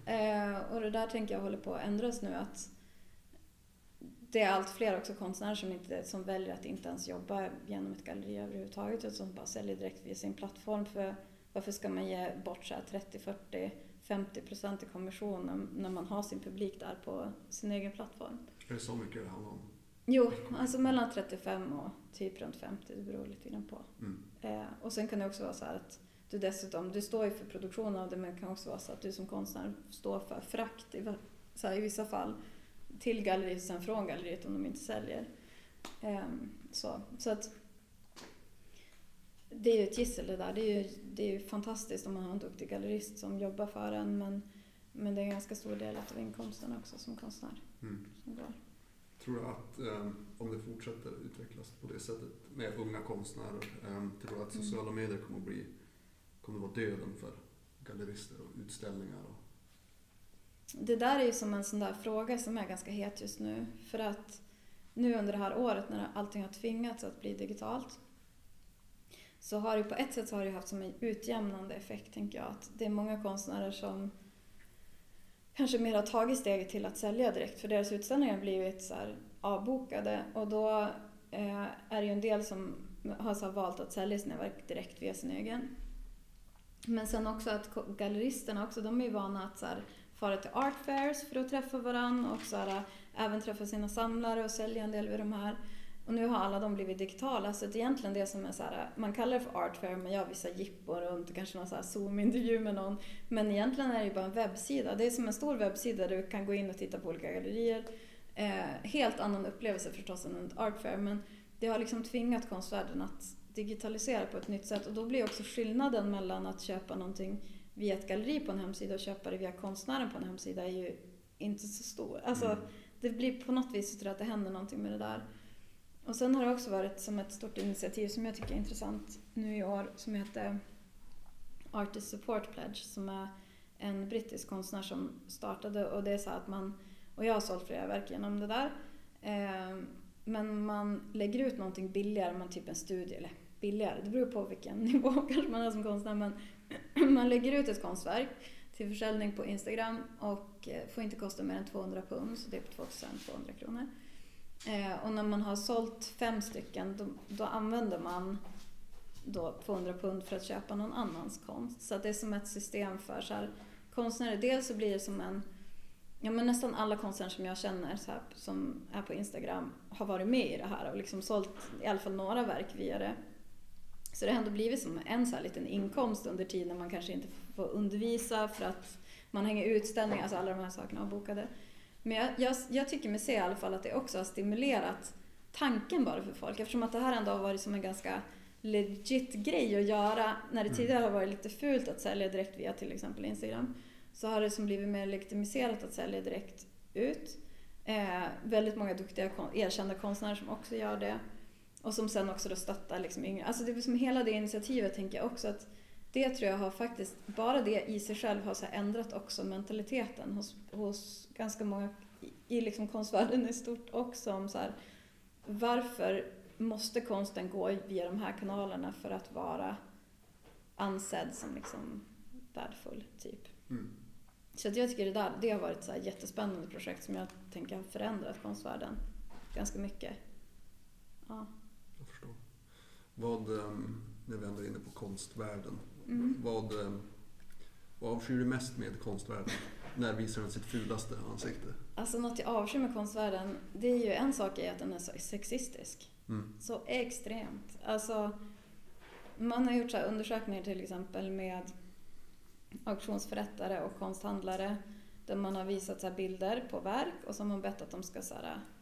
Eh, och det där tänker jag håller på att ändras nu. att det är allt fler också konstnärer som, inte, som väljer att inte ens jobba genom ett galleri överhuvudtaget utan som bara säljer direkt via sin plattform. För varför ska man ge bort så 30, 40, 50 procent i kommission när man har sin publik där på sin egen plattform? Är det så mycket det handlar om? Jo, alltså mellan 35 och typ runt 50, det beror lite grann på. Mm. Eh, och sen kan det också vara så att du dessutom, du står ju för produktionen av det men det kan också vara så att du som konstnär står för frakt i, så här, i vissa fall till galleriet och sen från galleriet om de inte säljer. Um, så, så att det är ju ett gissel det där. Det är ju, det är ju fantastiskt om man har en duktig gallerist som jobbar för en men, men det är en ganska stor del av inkomsten också som konstnär. Mm. Som går. Tror du att eh, om det fortsätter utvecklas på det sättet med unga konstnärer, eh, tror du att Mm. sociala medier kommer att bli, kommer att vara döden för gallerister och utställningar? Och, det där är ju som en sån där fråga som är ganska het just nu. För att nu under det här året när allting har tvingats att bli digitalt så har det på ett sätt så har det haft som en utjämnande effekt, tänker jag. Att det är många konstnärer som kanske mer har tagit steget till att sälja direkt för deras utställningar har blivit så här avbokade och då eh, är det ju en del som har så valt att sälja sina verk direkt via sin egen. Men sen också att galleristerna också, de är ju vana att så här, fara till art fairs för att träffa varandra och så här, även träffa sina samlare och sälja en del vid de här. Och nu har alla de blivit digitala så att egentligen det som är så här, man kallar det för art fair, man gör vissa jippor runt och kanske någon så här zoom-intervju med någon. Men egentligen är det ju bara en webbsida. Det är som en stor webbsida där du kan gå in och titta på olika gallerier. Eh, helt annan upplevelse förstås än ett art fair men det har liksom tvingat konstvärlden att digitalisera på ett nytt sätt och då blir också skillnaden mellan att köpa någonting via ett galleri på en hemsida och köpa det via konstnären på en hemsida är ju inte så stor. Alltså, det blir på något vis tror jag att det händer någonting med det där. Och sen har det också varit som ett stort initiativ som jag tycker är intressant nu i år som heter Artist Support Pledge som är en brittisk konstnär som startade och det är så att man, och jag har sålt flera verk genom det där, eh, men man lägger ut någonting billigare, men typ en studie, eller billigare, det beror på vilken nivå kanske man är som konstnär, men man lägger ut ett konstverk till försäljning på Instagram och eh, får inte kosta mer än 200 pund, så det är på 2200 kronor. Eh, och när man har sålt fem stycken då, då använder man då 200 pund för att köpa någon annans konst. Så att det är som ett system för så här, konstnärer. Dels så blir det som en Ja, men nästan alla konstnärer som jag känner så här, som är på Instagram har varit med i det här och liksom sålt i alla fall några verk via det. Så det har ändå blivit som en så här liten inkomst under tiden man kanske inte får undervisa för att man hänger utställningar, alltså alla de här sakerna är bokade. Men jag, jag, jag tycker mig se i alla fall att det också har stimulerat tanken bara för folk eftersom att det här ändå har varit som en ganska legit grej att göra. När det tidigare har varit lite fult att sälja direkt via till exempel Instagram så har det som blivit mer legitimiserat att sälja direkt ut. Eh, väldigt många duktiga erkända konstnärer som också gör det. Och som sen också då stöttar liksom yngre. Alltså det är som hela det initiativet tänker jag också att det tror jag har faktiskt, bara det i sig själv har så ändrat också mentaliteten hos, hos ganska många i, i liksom konstvärlden i stort också om så här, varför måste konsten gå via de här kanalerna för att vara ansedd som liksom värdefull typ. mm. Så att jag tycker det där, det har varit ett jättespännande projekt som jag tänker har förändrat konstvärlden ganska mycket. Ja. Vad, ehm, när vi ändå är inne på konstvärlden, Mm. vad, ehm, vad avskyr du mest med konstvärlden? När visar den sitt fulaste ansikte? Alltså något jag avskyr med konstvärlden, det är ju en sak är att den är så sexistisk. Mm. Så extremt. Alltså, man har gjort så här undersökningar till exempel med auktionsförrättare och konsthandlare där man har visat så bilder på verk och så har man bett att de ska så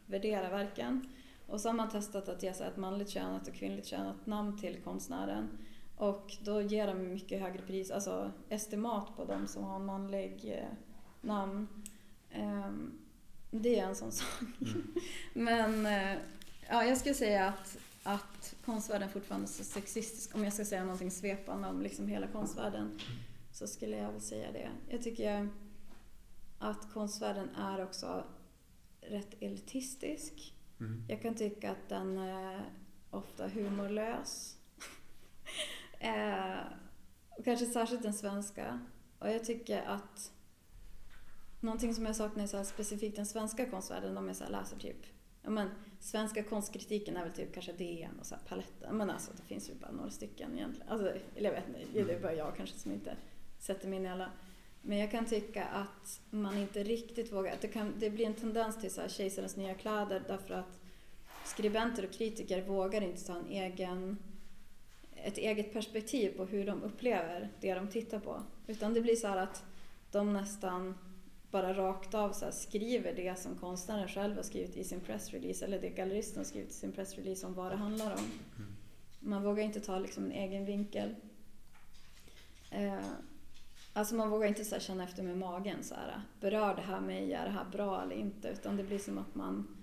värdera verken. Och så har man testat att ge så ett manligt könat och kvinnligt könat namn till konstnären. Och då ger de mycket högre pris, alltså estimat på de som har en manlig eh, namn. Ehm, det är en sån sak. Men eh, ja, jag skulle säga att, att konstvärlden fortfarande är så sexistisk. Om jag ska säga någonting svepande om liksom hela konstvärlden så skulle jag väl säga det. Jag tycker att konstvärlden är också rätt elitistisk. Mm. Jag kan tycka att den är ofta humorlös. eh, och kanske särskilt den svenska. Och jag tycker att någonting som jag saknar i så specifikt den svenska konstvärlden, de jag så här läser typ Ja, men, svenska konstkritiken är väl typ kanske DN och så här paletten. Men alltså det finns ju bara några stycken egentligen. Alltså, eller jag vet inte, det är bara jag kanske som inte sätter mig in i alla. Men jag kan tycka att man inte riktigt vågar, att det, kan, det blir en tendens till så här kejsarens nya kläder därför att skribenter och kritiker vågar inte ta en egen, ett eget perspektiv på hur de upplever det de tittar på. Utan det blir så här att de nästan bara rakt av så skriver det som konstnären själv har skrivit i sin pressrelease eller det galleristen har skrivit i sin pressrelease om vad det handlar om. Man vågar inte ta liksom en egen vinkel. Eh, alltså man vågar inte så här känna efter med magen så här, berör det här mig, är det här bra eller inte? Utan det blir som att man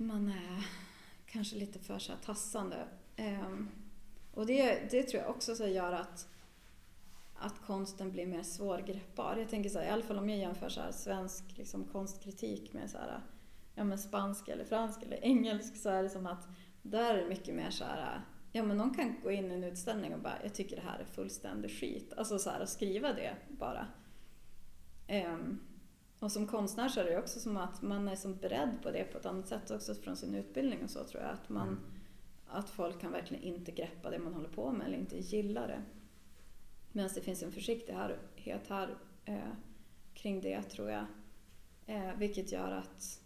man är kanske lite för så här tassande. Ehm, och det, det tror jag också så gör att, att konsten blir mer svårgreppbar. Jag tänker så här, i alla fall om jag jämför så här, svensk liksom, konstkritik med så här, ja, men spansk eller fransk eller engelsk så är det som att där är det mycket mer så här, ja men någon kan gå in i en utställning och bara, jag tycker det här är fullständig skit. Alltså så här, och skriva det bara. Um, och som konstnär så är det också som att man är som beredd på det på ett annat sätt också från sin utbildning och så tror jag. Att, man, mm. att folk kan verkligen inte greppa det man håller på med eller inte gilla det. Medan det finns en försiktighet här eh, kring det tror jag. Eh, vilket gör att,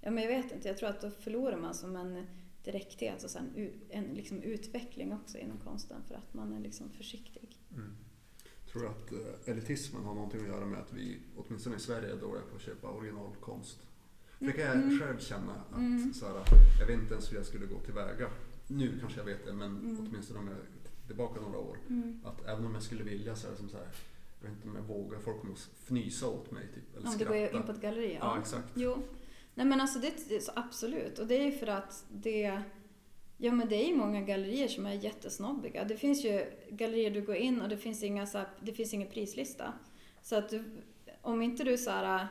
ja men jag vet inte, jag tror att då förlorar man som en direkthet och sen en liksom utveckling också inom konsten för att man är liksom försiktig. Mm. Tror du att eh, elitismen har någonting att göra med att vi, åtminstone i Sverige, är dåliga på att köpa originalkonst? För det kan jag mm. själv känna att mm. så här, jag vet inte ens hur jag skulle gå tillväga. Nu kanske jag vet det, men mm. åtminstone om jag är tillbaka några år. Mm. Att även om jag skulle vilja så är det som så här, jag vet inte om jag vågar, folk kommer fnysa åt mig. Typ, eller om du går in på ett galleri? Ja, ja exakt. Jo. Nej men alltså det, absolut. Och det är ju för att det Ja men det är ju många gallerier som är jättesnobbiga. Det finns ju gallerier du går in och det finns, inga, så här, det finns ingen prislista. Så att du, om inte du så här,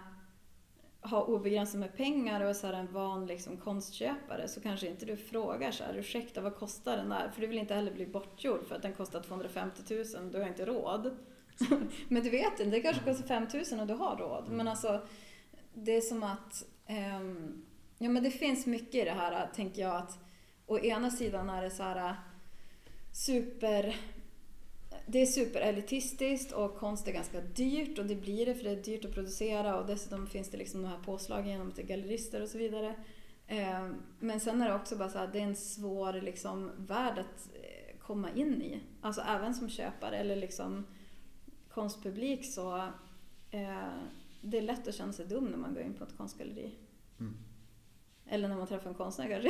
har obegränsat med pengar och är så här en van liksom, konstköpare så kanske inte du frågar så här, ursäkta vad kostar den där? För du vill inte heller bli bortgjord för att den kostar 250 000, du har inte råd. men du vet inte, det kanske kostar 5 000 och du har råd. Men alltså, det är som att, um, ja men det finns mycket i det här, tänker jag, att Å ena sidan är det så här äh, super det är superelitistiskt och konst är ganska dyrt och det blir det för det är dyrt att producera och dessutom finns det liksom de här påslagen genom till gallerister och så vidare. Ehm, men sen är det också bara så att det är en svår liksom, värld att eh, komma in i. Alltså även som köpare eller liksom konstpublik så eh, det är lätt att känna sig dum när man går in på ett konstgalleri. Mm. Eller när man träffar en konstnär kanske.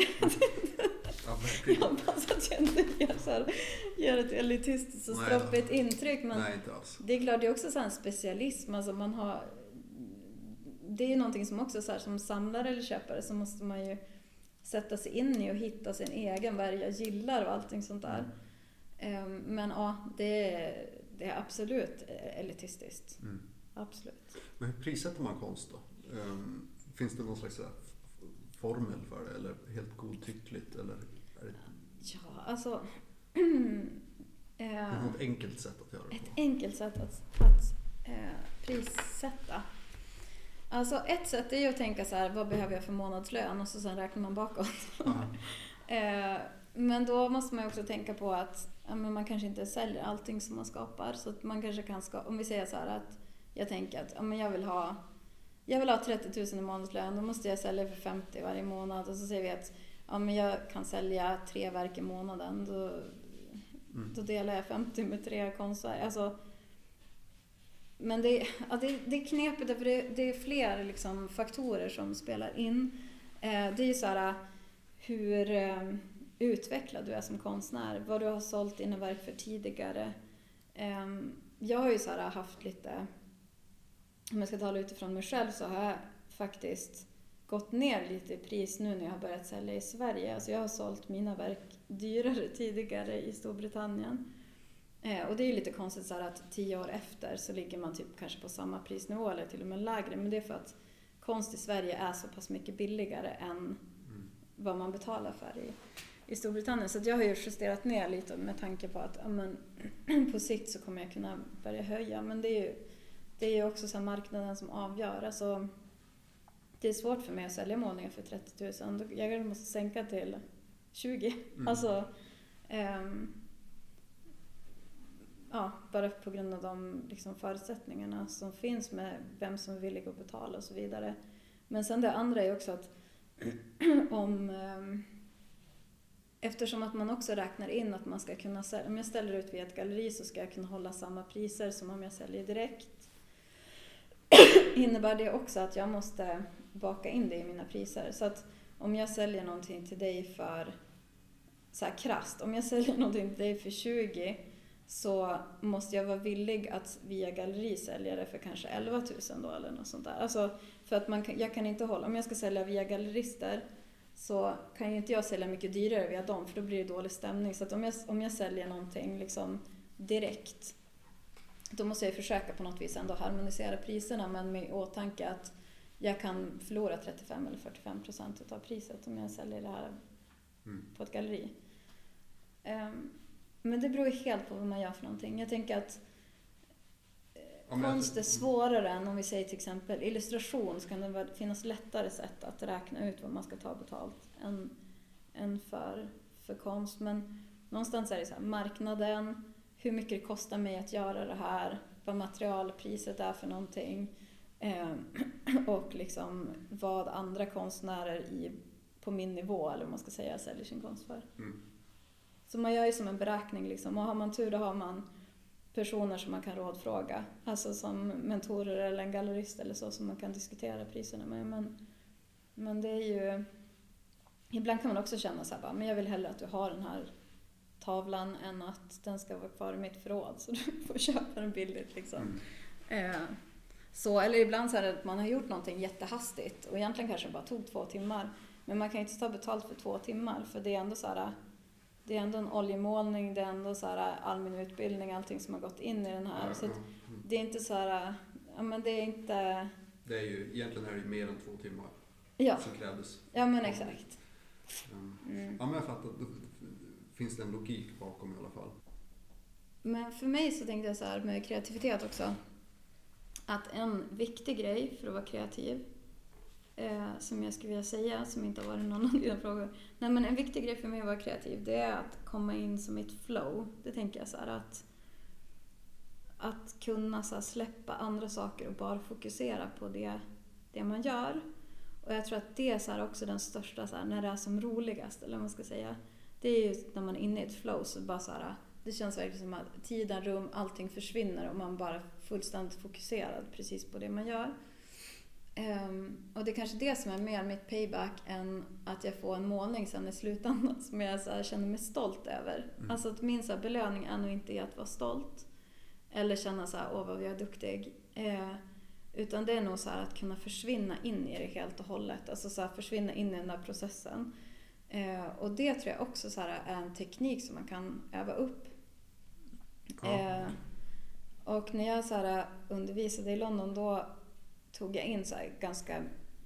Ja, jag hoppas att jag inte gör, så här, gör ett elitistiskt och stroppigt intryck. Men Nej. Det är klart, det är också så en specialism. Alltså man har, det är ju någonting som också så här, som samlare eller köpare så måste man ju sätta sig in i och hitta sin egen, vad jag gillar och allting sånt där. Mm. Men ja, det är, det är absolut elitistiskt. Mm. Absolut. Men hur prissätter man konst då? Um, finns det någon slags formel för det eller helt godtyckligt? Eller är det... Ja, alltså... eh, något enkelt sätt att göra det Ett på. enkelt sätt att, att eh, prissätta. Alltså ett sätt är ju att tänka så här, vad behöver jag för månadslön? Och så sen räknar man bakåt. eh, men då måste man ju också tänka på att ja, man kanske inte säljer allting som man skapar. Så man kanske kan skapa, om vi säger så här att jag tänker att ja, men jag vill ha jag vill ha 30 000 i månadslön, då måste jag sälja för 50 varje månad. Och så säger vi att ja, men jag kan sälja tre verk i månaden. Då, mm. då delar jag 50 med tre konstverk. Alltså, men det, ja, det, det är knepigt för det, det är fler liksom, faktorer som spelar in. Eh, det är ju så här hur eh, utvecklad du är som konstnär, vad du har sålt dina verk för tidigare. Eh, jag har ju så haft lite om jag ska tala utifrån mig själv så har jag faktiskt gått ner lite i pris nu när jag har börjat sälja i Sverige. Alltså jag har sålt mina verk dyrare tidigare i Storbritannien. Eh, och det är ju lite konstigt så att tio år efter så ligger man typ kanske på samma prisnivå eller till och med lägre. Men det är för att konst i Sverige är så pass mycket billigare än mm. vad man betalar för i, i Storbritannien. Så jag har ju justerat ner lite med tanke på att ja, men, på sikt så kommer jag kunna börja höja. Men det är ju det är ju också så marknaden som avgör. Alltså, det är svårt för mig att sälja målningar för 30 000. Jag måste sänka till 20. Mm. Alltså, um, ja, bara på grund av de liksom, förutsättningarna som finns med vem som är villig att betala och så vidare. Men sen det andra är också att om um, Eftersom att man också räknar in att man ska kunna sälja, om jag ställer ut via ett galleri så ska jag kunna hålla samma priser som om jag säljer direkt innebär det också att jag måste baka in det i mina priser. Så att om jag säljer någonting till dig för, så här krasst, om jag säljer någonting till dig för 20 så måste jag vara villig att via galleri sälja det för kanske 11 000 då eller något sånt där. Alltså, för att man kan, jag kan inte hålla, om jag ska sälja via gallerister så kan ju inte jag sälja mycket dyrare via dem för då blir det dålig stämning. Så att om jag, om jag säljer någonting liksom direkt då måste jag försöka på något vis ändå harmonisera priserna men med åtanke att jag kan förlora 35 eller 45 procent av priset om jag säljer det här mm. på ett galleri. Um, men det beror ju helt på vad man gör för någonting. Jag tänker att eh, konst är svårare än om vi säger till exempel illustration så kan det finnas lättare sätt att räkna ut vad man ska ta betalt än, än för, för konst. Men någonstans är det så här, marknaden, hur mycket det kostar mig att göra det här, vad materialpriset är för någonting eh, och liksom vad andra konstnärer i, på min nivå, eller vad man ska säga, säljer sin konst för. Mm. Så man gör ju som en beräkning liksom och har man tur då har man personer som man kan rådfråga, alltså som mentorer eller en gallerist eller så som man kan diskutera priserna med. Men, men det är ju... Ibland kan man också känna så här, men jag vill hellre att du har den här tavlan än att den ska vara kvar i mitt förråd så du får köpa den billigt liksom. Mm. Eh, så, eller ibland så är det att man har gjort någonting jättehastigt och egentligen kanske det bara tog två timmar. Men man kan inte ta betalt för två timmar för det är ändå så här, det är ändå en oljemålning, det är ändå så här allmän utbildning, allting som har gått in i den här. Ja, så det är inte så här, ja men det är inte... Det är ju, egentligen är det ju mer än två timmar ja. som krävdes. Ja men exakt. Mm. Ja men jag fattar finns det en logik bakom i alla fall. Men för mig så tänkte jag så här med kreativitet också. Att en viktig grej för att vara kreativ, eh, som jag skulle vilja säga, som inte har varit någon av dina frågor. Nej men en viktig grej för mig att vara kreativ, det är att komma in som ett flow. Det tänker jag så här att att kunna så släppa andra saker och bara fokusera på det, det man gör. Och jag tror att det är så också den största, så här, när det är som roligast, eller vad man ska säga det är ju när man är inne i ett flow så bara så här, det känns verkligen som att tiden, rum, allting försvinner och man bara fullständigt fokuserad precis på det man gör. Um, och det är kanske det som är mer mitt payback än att jag får en målning sen i slutändan som jag så känner mig stolt över. Mm. Alltså att min så belöning är nog inte att vara stolt eller känna så här, åh vad jag är duktig. Uh, utan det är nog så att kunna försvinna in i det helt och hållet. Alltså så försvinna in i den där processen. Eh, och det tror jag också så här, är en teknik som man kan öva upp. Ja. Eh, och när jag så här, undervisade i London då tog jag in så här, ganska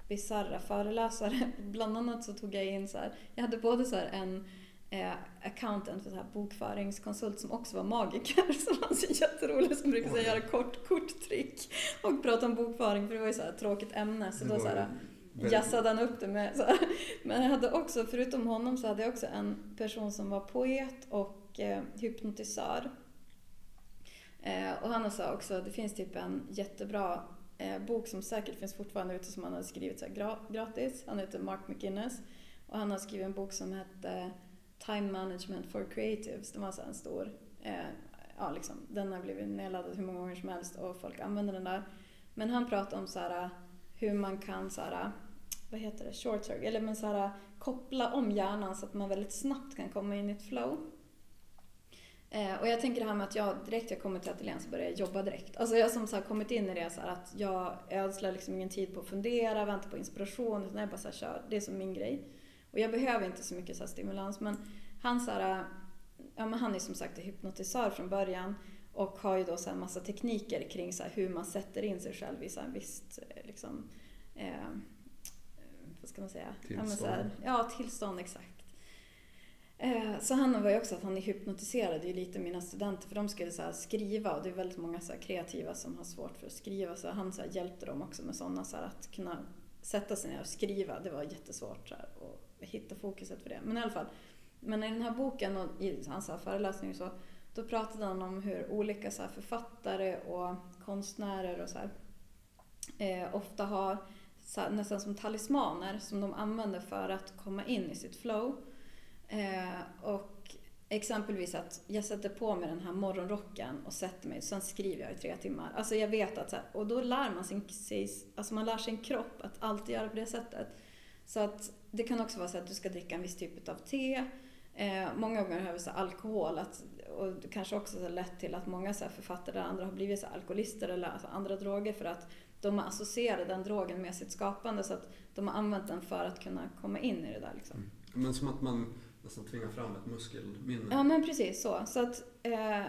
bisarra föreläsare. Bland annat så tog jag in så här, jag hade både så en eh, accountant, för så här, bokföringskonsult som också var magiker som var så jätterolig som brukade göra kort korttrick och prata om bokföring för det var ju så här tråkigt ämne. Så då så här, jazzade han upp det med så. Men jag hade också, förutom honom så hade jag också en person som var poet och eh, hypnotisör. Eh, och han sa också, det finns typ en jättebra eh, bok som säkert finns fortfarande ute som han har skrivit så gra gratis. Han heter Mark McGuinness. Och han har skrivit en bok som hette Time Management for Creatives. Det var så en stor, eh, ja liksom, den har blivit nedladdad hur många gånger som helst och folk använder den där. Men han pratar om så här, hur man kan så här, vad heter det, short circuit, eller men så här, koppla om hjärnan så att man väldigt snabbt kan komma in i ett flow. Eh, och jag tänker det här med att jag direkt jag kommer till ateljén så börjar jag jobba direkt. Alltså jag som så kommit in i det så här att jag ödslar liksom ingen tid på att fundera, vänta på inspiration, utan jag bara så här, kör. Det är som min grej. Och jag behöver inte så mycket så stimulans men han så här, ja men han är som sagt hypnotisör från början och har ju då så här massa tekniker kring så hur man sätter in sig själv i så här visst eh, liksom, eh, ska man säga? Tillstånd. Ja, här, ja tillstånd exakt. Eh, så han var ju också att han hypnotiserade ju lite mina studenter för de skulle så skriva och det är väldigt många så kreativa som har svårt för att skriva så han så hjälpte dem också med sådana så att kunna sätta sig ner och skriva. Det var jättesvårt så här, och hitta fokuset för det. Men i alla fall, men i den här boken och i hans föreläsning så då pratade han om hur olika så författare och konstnärer och så här, eh, ofta har nästan som talismaner som de använder för att komma in i sitt flow. Eh, och exempelvis att jag sätter på mig den här morgonrocken och sätter mig, sen skriver jag i tre timmar. Alltså jag vet att, och då lär man sin, alltså man lär sin kropp att alltid göra på det sättet. Så att det kan också vara så att du ska dricka en viss typ av te. Eh, många gånger har vi så alkohol, att, och det kanske också har lett till att många så författare eller andra har blivit så alkoholister eller alltså andra droger för att de har associerat den drogen med sitt skapande så att de har använt den för att kunna komma in i det där. Liksom. Mm. Men som att man nästan tvingar fram ett muskelminne? Ja men precis så. Så att, eh,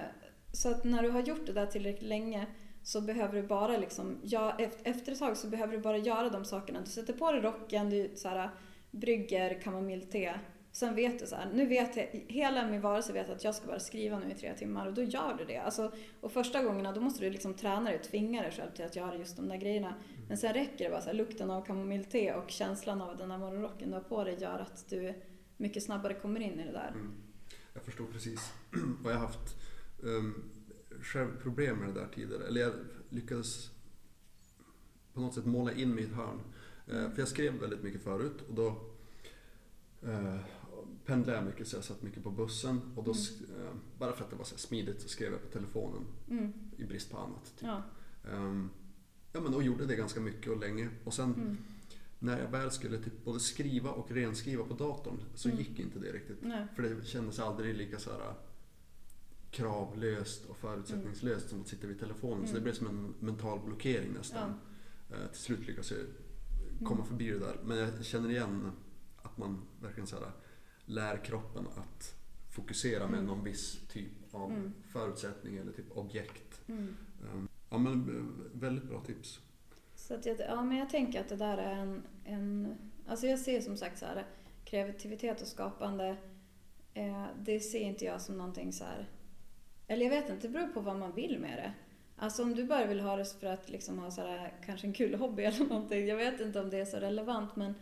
så att när du har gjort det där tillräckligt länge så behöver du bara liksom, ja, efter ett tag så behöver du bara göra de sakerna. Du sätter på dig rocken, du så här, brygger kamomillte. Sen vet du så här, nu vet jag, hela min varelse vet att jag ska bara skriva nu i tre timmar och då gör du det. Alltså, och första gångerna då måste du liksom träna dig och tvinga dig själv till att göra just de där grejerna. Mm. Men sen räcker det bara så här, lukten av kamomillte och känslan av den där morgonrocken du har på dig gör att du mycket snabbare kommer in i det där. Mm. Jag förstår precis. och jag har haft um, själv problem med det där tidigare. Eller jag lyckades på något sätt måla in ett hörn. Uh, för jag skrev väldigt mycket förut och då uh, pendlade jag mycket så jag satt mycket på bussen och då, mm. uh, bara för att det var så smidigt så skrev jag på telefonen mm. i brist på annat. Typ. Ja. Um, ja men och gjorde det ganska mycket och länge och sen mm när jag väl skulle typ både skriva och renskriva på datorn så mm. gick inte det riktigt. Nej. För det kändes aldrig lika så här äh, kravlöst och förutsättningslöst mm. som att sitta vid telefonen. Mm. Så det blev som en mental blockering nästan. Ja. Eh, till slut lyckades jag komma mm. förbi det där. Men jag känner igen att man verkligen så här, lär kroppen att fokusera med mm. någon viss typ av mm. förutsättning eller typ objekt. Mm. Ehm, ja men eh, väldigt bra tips. Så att jag, ja, men jag tänker att det där är en, en... Alltså jag ser som sagt så här, kreativitet och skapande, eh, det ser inte jag som någonting så här... Eller jag vet inte, det beror på vad man vill med det. Alltså om du bara vill ha det för att liksom ha så här, kanske en kul hobby eller någonting. Jag vet inte om det är så relevant men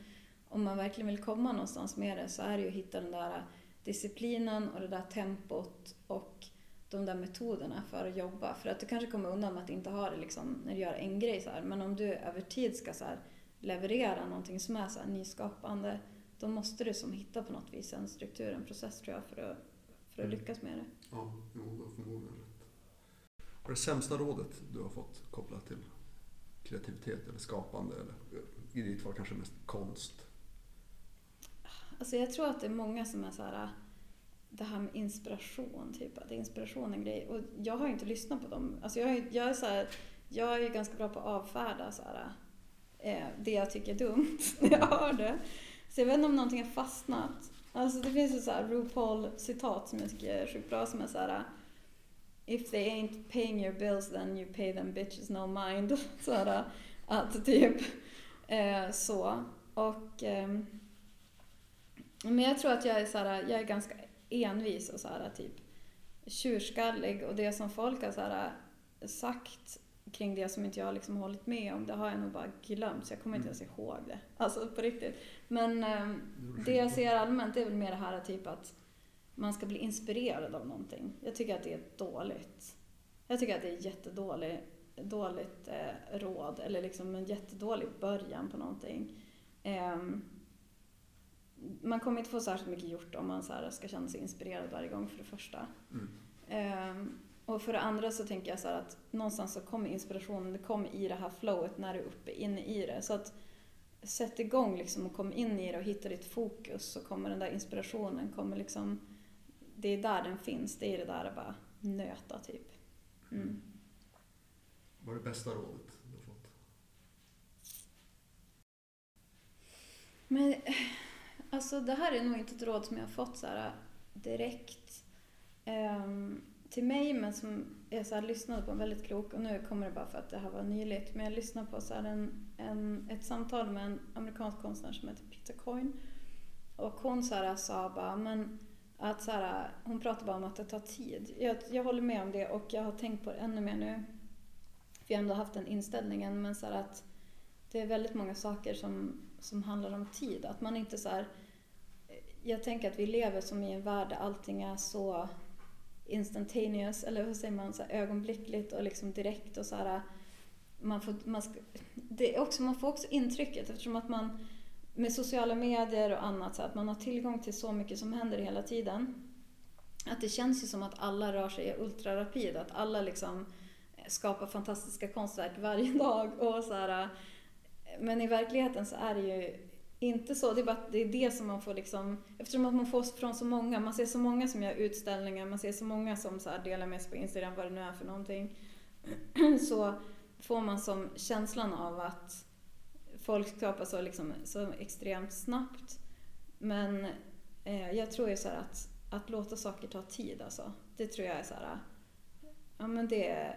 om man verkligen vill komma någonstans med det så är det ju att hitta den där disciplinen och det där tempot och de där metoderna för att jobba. För att du kanske kommer undan med att inte ha det liksom, när du gör en grej så här. Men om du över tid ska så här, leverera någonting som är så här, nyskapande, då måste du som hitta på något vis en struktur, en process tror jag, för att, för att mm. lyckas med det. Ja, jo, du har förmodligen rätt. Är det sämsta rådet du har fått kopplat till kreativitet eller skapande? Eller i ditt fall kanske mest konst? Alltså jag tror att det är många som är så här äh, det här med inspiration, typ. Att inspiration är en grej. Och jag har inte lyssnat på dem. Alltså jag, är, jag, är så här, jag är ju ganska bra på att avfärda så här, eh, det jag tycker är dumt när jag hör det. Så jag vet inte om någonting har fastnat. Alltså det finns ju så här RuPaul-citat som jag tycker är sjukt bra som är så här If they ain't paying your bills then you pay them bitches no mind. Så här, att typ eh, så. Och eh, men jag tror att jag är så här, jag är ganska envis och så här, typ tjurskallig och det som folk har så här, sagt kring det som inte jag liksom hållit med om, det har jag nog bara glömt så jag kommer inte ens mm. ihåg det. Alltså på riktigt. Men eh, det jag ser allmänt är väl mer det här typ att man ska bli inspirerad av någonting. Jag tycker att det är dåligt. Jag tycker att det är jättedåligt dåligt eh, råd eller liksom en jättedålig början på någonting. Eh, man kommer inte få särskilt mycket gjort om man så ska känna sig inspirerad varje gång för det första. Mm. Um, och för det andra så tänker jag så att någonstans så kommer inspirationen, det kommer i det här flowet när du är uppe inne i det. Så att sätt igång liksom och kom in i det och hitta ditt fokus så kommer den där inspirationen, kommer liksom, det är där den finns, det är det där att bara nöta typ. Mm. Vad är det bästa rådet du har fått? Men Alltså det här är nog inte ett råd som jag har fått så här, äh, direkt um, till mig men som jag så här, lyssnade på en väldigt klok och nu kommer det bara för att det här var nyligt men jag lyssnade på så här, en, en, ett samtal med en amerikansk konstnär som heter Peter Coyne och hon så här, sa bara men att så här, hon pratade bara om att det tar tid. Jag, jag håller med om det och jag har tänkt på det ännu mer nu. För jag har ändå haft den inställningen men så att det är väldigt många saker som, som handlar om tid. Att man inte så här, eh, jag tänker att vi lever som i en värld där allting är så instantaneous, eller vad säger man, så ögonblickligt och liksom direkt och så här, man får, man, ska, det är också, man får också intrycket eftersom att man med sociala medier och annat, så att man har tillgång till så mycket som händer hela tiden. Att det känns ju som att alla rör sig ultrarapid, att alla liksom eh, skapar fantastiska konstverk varje dag. Och så här, men i verkligheten så är det ju inte så, det är bara att det är det som man får liksom, eftersom att man får från så många, man ser så många som gör utställningar, man ser så många som så delar med sig på Instagram, vad det nu är för någonting. Så får man som känslan av att folk skapar så, liksom, så extremt snabbt. Men eh, jag tror ju så att, att låta saker ta tid alltså. Det tror jag är så här, ja men det,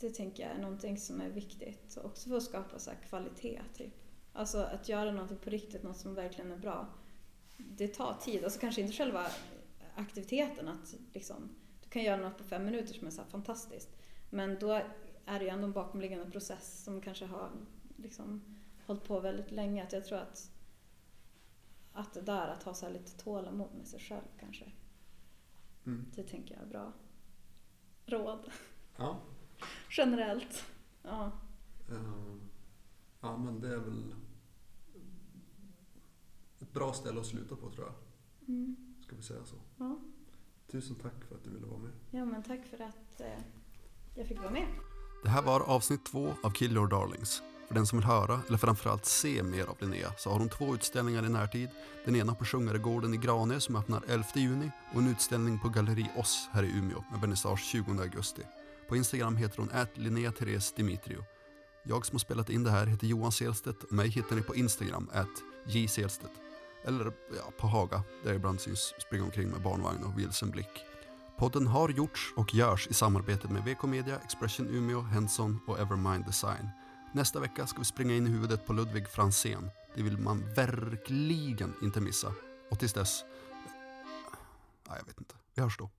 det tänker jag är någonting som är viktigt. Också för att skapa så kvalitet typ. Alltså att göra någonting på riktigt, något som verkligen är bra. Det tar tid. Alltså kanske inte själva aktiviteten, att liksom, du kan göra något på fem minuter som är så fantastiskt. Men då är det ju ändå en bakomliggande process som kanske har liksom, hållit på väldigt länge. Att jag tror att, att det där att ha så lite tålamod med sig själv kanske. Mm. Det tänker jag är bra råd. Ja. Generellt. Ja. Uh, ja men det är väl ett bra ställe att sluta på tror jag. Mm. Ska vi säga så? Ja. Tusen tack för att du ville vara med. Ja men tack för att eh, jag fick vara med. Det här var avsnitt två av Kill Your Darlings. För den som vill höra, eller framförallt se mer av Linnea, så har hon två utställningar i närtid. Den ena på Sjungaregården i Granö som öppnar 11 juni och en utställning på Galleri Oss här i Umeå med vernissage 20 augusti. På Instagram heter hon Linnea Therese Dimitrio. Jag som har spelat in det här heter Johan Selstedt och mig hittar ni på Instagram, at jselstedt. Eller ja, på Haga, där jag ibland syns springa omkring med barnvagn och vilsen blick. Podden har gjorts och görs i samarbete med VK Media, Expression Umeå, Henson och Evermind Design. Nästa vecka ska vi springa in i huvudet på Ludvig Franzén. Det vill man verkligen inte missa. Och tills dess... Nej, jag vet inte. Vi hörs då.